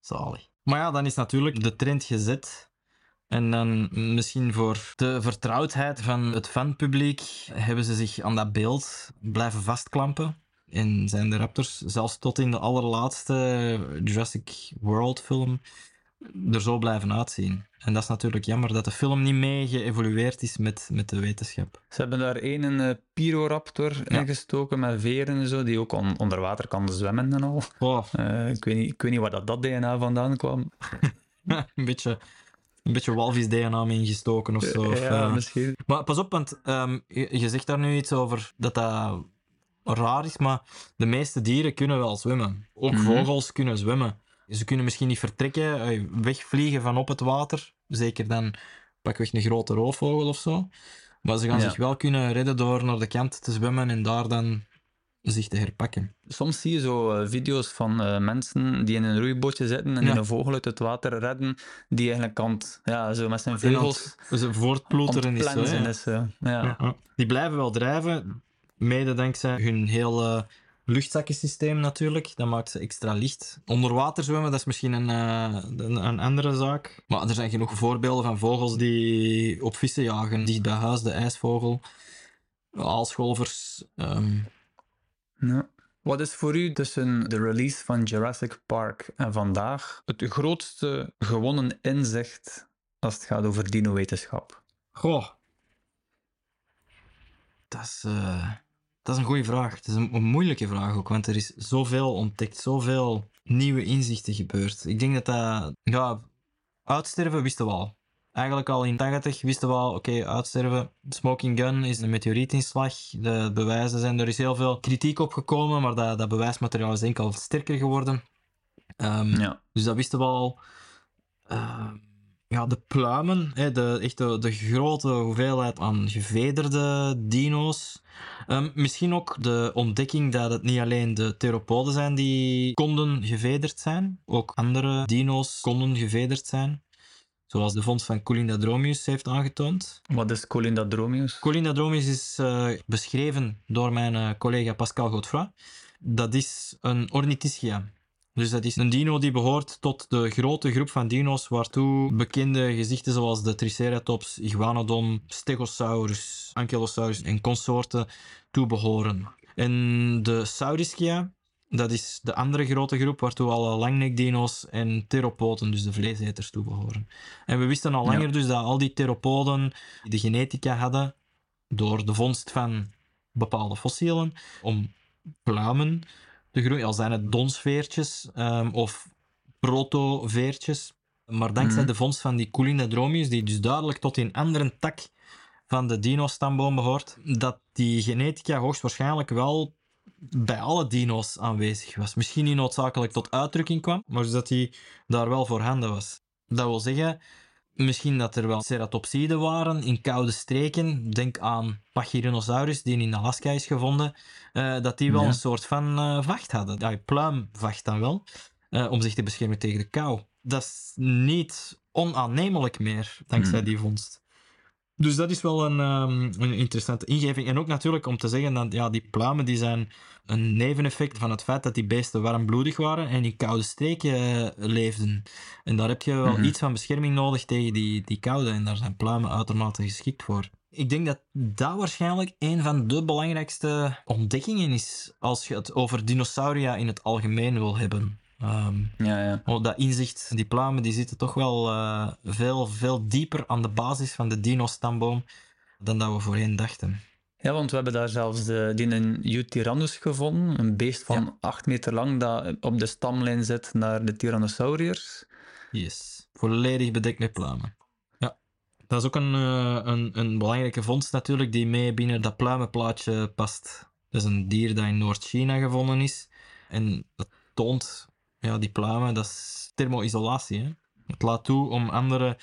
Zalig. Maar ja, dan is natuurlijk de trend gezet. En dan misschien voor de vertrouwdheid van het fanpubliek hebben ze zich aan dat beeld blijven vastklampen. En zijn de Raptors zelfs tot in de allerlaatste Jurassic World film er zo blijven uitzien. En dat is natuurlijk jammer dat de film niet mee geëvolueerd is met, met de wetenschap. Ze hebben daar één een eh, Pyroraptor Ja. ingestoken met veren en zo, die ook on- onder water kan zwemmen en al. Oh, Eh, ik, weet niet, ik weet niet waar dat, dat DNA vandaan kwam. een beetje, een beetje walvis-DNA mee ingestoken of zo. of, ja, eh, misschien. Maar pas op, want ehm, je, je zegt daar nu iets over dat dat raar is, maar de meeste dieren kunnen wel zwemmen. Ook Mhm. vogels kunnen zwemmen. Ze kunnen misschien niet vertrekken, eh, wegvliegen van op het water. Zeker dan pakweg een grote roofvogel of zo. Maar ze gaan Ja. zich wel kunnen redden door naar de kant te zwemmen en daar dan zich te herpakken. Soms zie je zo eh, video's van eh, mensen die in een roeibootje zitten en Ja. een vogel uit het water redden, die eigenlijk kan, ja, zo met zijn vleugels Ze voortploeteren is zo. is. ja. Ja. Die blijven wel drijven, mede dankzij hun hele luchtzakkensysteem natuurlijk. Dat maakt ze extra licht. Onder water zwemmen, dat is misschien een, eh, een, een andere zaak. Maar er zijn genoeg voorbeelden van vogels die op vissen jagen. Dicht bij huis, de ijsvogel, aalscholvers. Ja. Wat is voor u tussen de release van Jurassic Park en vandaag het grootste gewonnen inzicht als het gaat over dino-wetenschap? Goh. Dat is, eh, dat is een goede vraag. Het is een, een moeilijke vraag ook, want er is zoveel ontdekt, zoveel nieuwe inzichten gebeurd. Ik denk dat dat... Ja, uitsterven wisten we al. Eigenlijk al in 80 wisten we al, oké, uitsterven. Smoking gun is een meteorietinslag. De bewijzen zijn, er is heel veel kritiek op gekomen, maar dat, dat bewijsmateriaal is enkel sterker geworden. Ehm, Ja. dus dat wisten we al. Ehm, ja, de pluimen, hè, de, echt de, de grote hoeveelheid aan gevederde dino's. Ehm, misschien ook de ontdekking dat het niet alleen de theropoden zijn die konden gevederd zijn. Ook andere dino's konden gevederd zijn. Zoals de vondst van Colindadromius heeft aangetoond. Wat is Colindadromius? Colindadromius is eh, beschreven door mijn eh, collega Pascal Godefroy. Dat is een ornithischia. Dus dat is een dino die behoort tot de grote groep van dino's waartoe bekende gezichten zoals de Triceratops, Iguanodon, Stegosaurus, Ankylosaurus en consorten toebehoren. En de Saurischia, dat is de andere grote groep waartoe alle langnekdino's en theropoden, dus de vleeseters, toebehoren. En we wisten al Ja. langer dus dat al die theropoden de genetica hadden door de vondst van bepaalde fossielen om pluimen te groeien, al zijn het donsveertjes ehm, of protoveertjes. Maar dankzij Mhm. de vondst van die Colindadromius, die dus duidelijk tot een andere tak van de dino-stamboom behoort, dat die genetica hoogstwaarschijnlijk wel bij alle dino's aanwezig was. Misschien niet noodzakelijk tot uitdrukking kwam, maar dus dat die daar wel voorhanden was. Dat wil zeggen, Misschien dat er wel ceratopsiden waren in koude streken. Denk aan Pachyrhinosaurus, die in Alaska is gevonden. eh, dat die wel Ja. een soort van eh, vacht hadden. Ja, pluimvacht dan wel. eh, om zich te beschermen tegen de kou. Dat is niet onaannemelijk meer, dankzij Hmm. die vondst. Dus dat is wel een, ehm, een interessante ingeving. En ook natuurlijk om te zeggen dat ja, die pluimen die zijn een neveneffect van het feit dat die beesten warmbloedig waren en in koude streken eh, leefden. En daar heb je wel Mhm. iets van bescherming nodig tegen die, die koude. En daar zijn pluimen uitermate geschikt voor. Ik denk dat dat waarschijnlijk een van de belangrijkste ontdekkingen is als je het over dinosauria in het algemeen wil hebben. Ehm, Ja, ja. Oh, dat inzicht, die pluimen, die zitten toch wel eh, veel, veel dieper aan de basis van de dino-stamboom dan dat we voorheen dachten. Ja, want we hebben daar zelfs de, die een Eutyrannus gevonden, een beest van Ja. 8 meter lang dat op de stamlijn zit naar de Tyrannosauriërs. Yes. Volledig bedekt met pluimen. Ja. Dat is ook een, eh, een, een belangrijke vondst natuurlijk, die mee binnen dat pluimenplaatje past. Dat is een dier dat in Noord-China gevonden is. En dat toont, ja, die pluimen, dat is thermoisolatie. Hè? Het laat toe om andere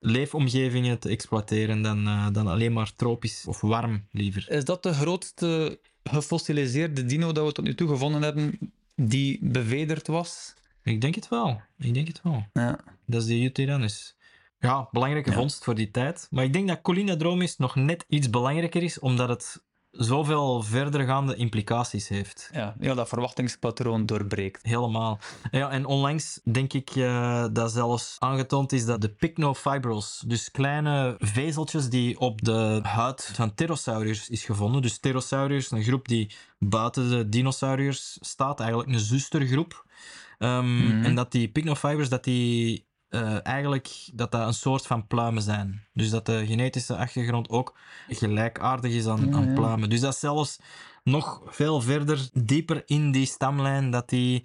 leefomgevingen te exploiteren dan, eh, dan alleen maar tropisch of warm liever. Is dat de grootste gefossiliseerde dino dat we tot nu toe gevonden hebben die bevederd was? Ik denk het wel. Ik denk het wel. Ja. Dat is de Eutyrannus. Ja, belangrijke Ja. vondst voor die tijd. Maar ik denk dat Collinadromis nog net iets belangrijker is, omdat het zoveel verdergaande implicaties heeft. Ja, ja, dat verwachtingspatroon doorbreekt. Helemaal. Ja, en onlangs denk ik eh, dat zelfs aangetoond is dat de pycnofibrils, dus kleine vezeltjes die op de huid van pterosauriërs is gevonden. Dus pterosauriërs, een groep die buiten de dinosauriërs staat, eigenlijk een zustergroep. Ehm, Mhm. En dat die pycnofibers, dat die eh, eigenlijk dat dat een soort van pluimen zijn. Dus dat de genetische achtergrond ook gelijkaardig is aan, Ja, aan pluimen. Dus dat is zelfs nog veel verder, dieper in die stamlijn, dat die,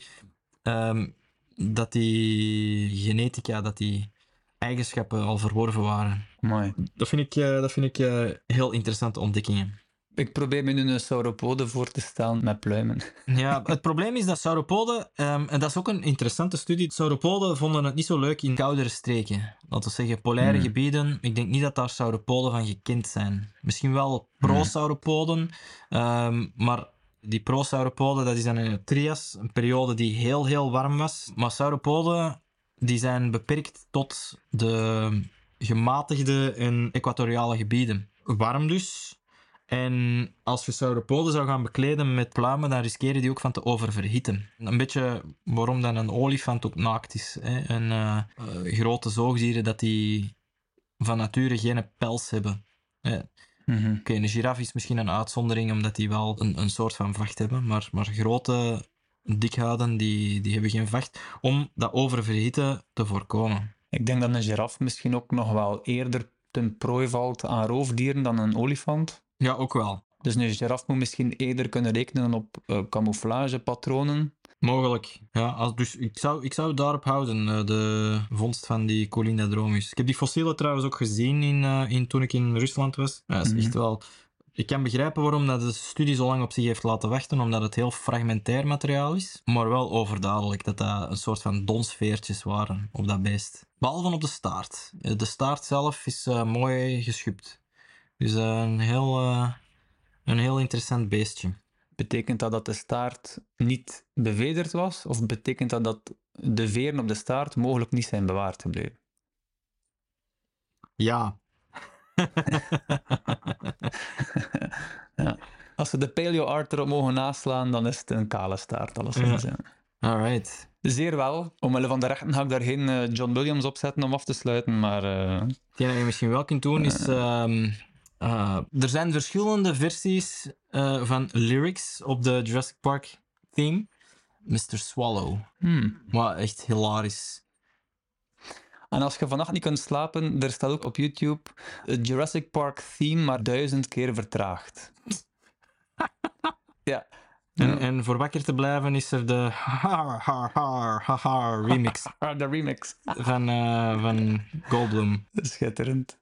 ehm, dat die genetica, dat die eigenschappen al verworven waren. Mooi. Dat vind ik, eh, dat vind ik eh, heel interessante ontdekkingen. Ik probeer me nu een sauropode voor te stellen met pluimen. Ja, het probleem is dat sauropoden, ehm, en dat is ook een interessante studie, sauropoden vonden het niet zo leuk in koudere streken. Laten we zeggen, polaire Hmm. gebieden. Ik denk niet dat daar sauropoden van gekend zijn. Misschien wel prosauropoden, ehm, maar die prosauropoden, dat is dan in het Trias, een periode die heel, heel warm was. Maar sauropoden, die zijn beperkt tot de gematigde en equatoriale gebieden. Warm dus, en als je sauropoden zou gaan bekleden met pluimen, dan riskeren die ook van te oververhitten. Een beetje waarom dan een olifant ook naakt is. Hè? En eh, eh, grote zoogdieren, dat die van nature geen pels hebben. Hè. Mhm. Oké, een giraf is misschien een uitzondering, omdat die wel een, een soort van vacht hebben. Maar, maar grote dikhuiden, die, die hebben geen vacht. Om dat oververhitten te voorkomen. Ik denk dat een giraf misschien ook nog wel eerder ten prooi valt aan roofdieren dan een olifant. Ja, ook wel. Dus een giraf moet misschien eerder kunnen rekenen op eh, camouflagepatronen. Mogelijk. Ja, als, dus ik zou, ik zou daarop houden, eh, de vondst van die Collinadromus. Ik heb die fossielen trouwens ook gezien in, eh, in, toen ik in Rusland was. Ja, dat is Mhm. echt wel... Ik kan begrijpen waarom dat de studie zo lang op zich heeft laten wachten, omdat het heel fragmentair materiaal is. Maar wel overduidelijk dat dat een soort van donsveertjes waren op dat beest. Behalve op de staart. De staart zelf is mooi geschupt. Dus eh, een, heel, eh, een heel interessant beestje. Betekent dat dat de staart niet bevederd was? Of betekent dat dat de veren op de staart mogelijk niet zijn bewaard gebleven? Ja. ja. Als we de paleo-art erop mogen naslaan, dan is het een kale staart, alleszins. Ja. Ja. Alright. Zeer wel. Omwille van de rechten ga ik daar geen eh, John Williams op zetten om af te sluiten, maar... dat je misschien wel kunt doen is. ehm, eh, er zijn verschillende versies eh, van lyrics op de Jurassic Park theme. Mr. Swallow. hmm. Maar echt hilarisch. En als je vannacht niet kunt slapen, er staat ook op YouTube het Jurassic Park theme maar duizend keer vertraagd. ja. En, en voor wakker te blijven is er de har har har har remix de remix. van, eh, van Goldblum. Schitterend.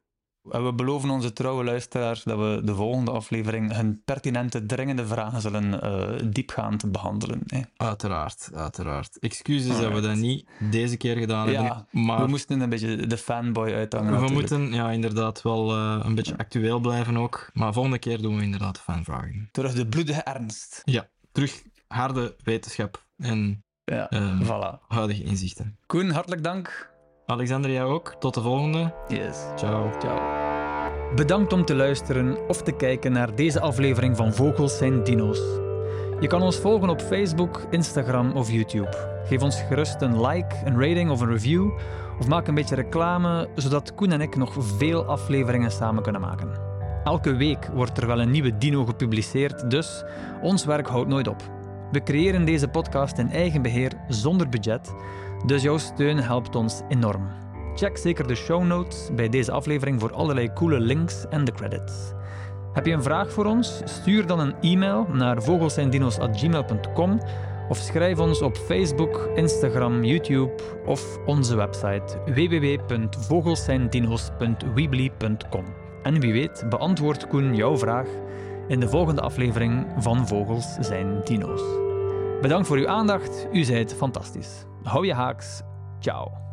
En we beloven onze trouwe luisteraars dat we de volgende aflevering hun pertinente, dringende vragen zullen uh, diepgaand behandelen. Hè. Uiteraard, uiteraard. Excuses dat we dat niet deze keer gedaan hebben. Maar we moesten een beetje de fanboy uithangen. We moeten ja, inderdaad wel uh, een beetje actueel blijven ook. Maar volgende keer doen we inderdaad de fanvragen. Terug de bloedige ernst. Ja, terug harde wetenschap en ja, uh, voilà. huidige inzichten. Koen, hartelijk dank. Alexander, jij ook. Tot de volgende. Yes. Ciao. Ciao. Bedankt om te luisteren of te kijken naar deze aflevering van Vogels zijn Dino's. Je kan ons volgen op Facebook, Instagram of YouTube. Geef ons gerust een like, een rating of een review. Of maak een beetje reclame, zodat Koen en ik nog veel afleveringen samen kunnen maken. Elke week wordt er wel een nieuwe dino gepubliceerd, dus ons werk houdt nooit op. We creëren deze podcast in eigen beheer zonder budget, dus jouw steun helpt ons enorm. Check zeker de show notes bij deze aflevering voor allerlei coole links en de credits. Heb je een vraag voor ons? Stuur dan een e-mail naar vogelsendinos.gmail.com of schrijf ons op Facebook, Instagram, YouTube of onze website www.vogelsijndinos.weebly.com. En wie weet beantwoordt Koen jouw vraag in de volgende aflevering van Vogels zijn Dino's. Bedankt voor uw aandacht, u zijt fantastisch. Hou ciao.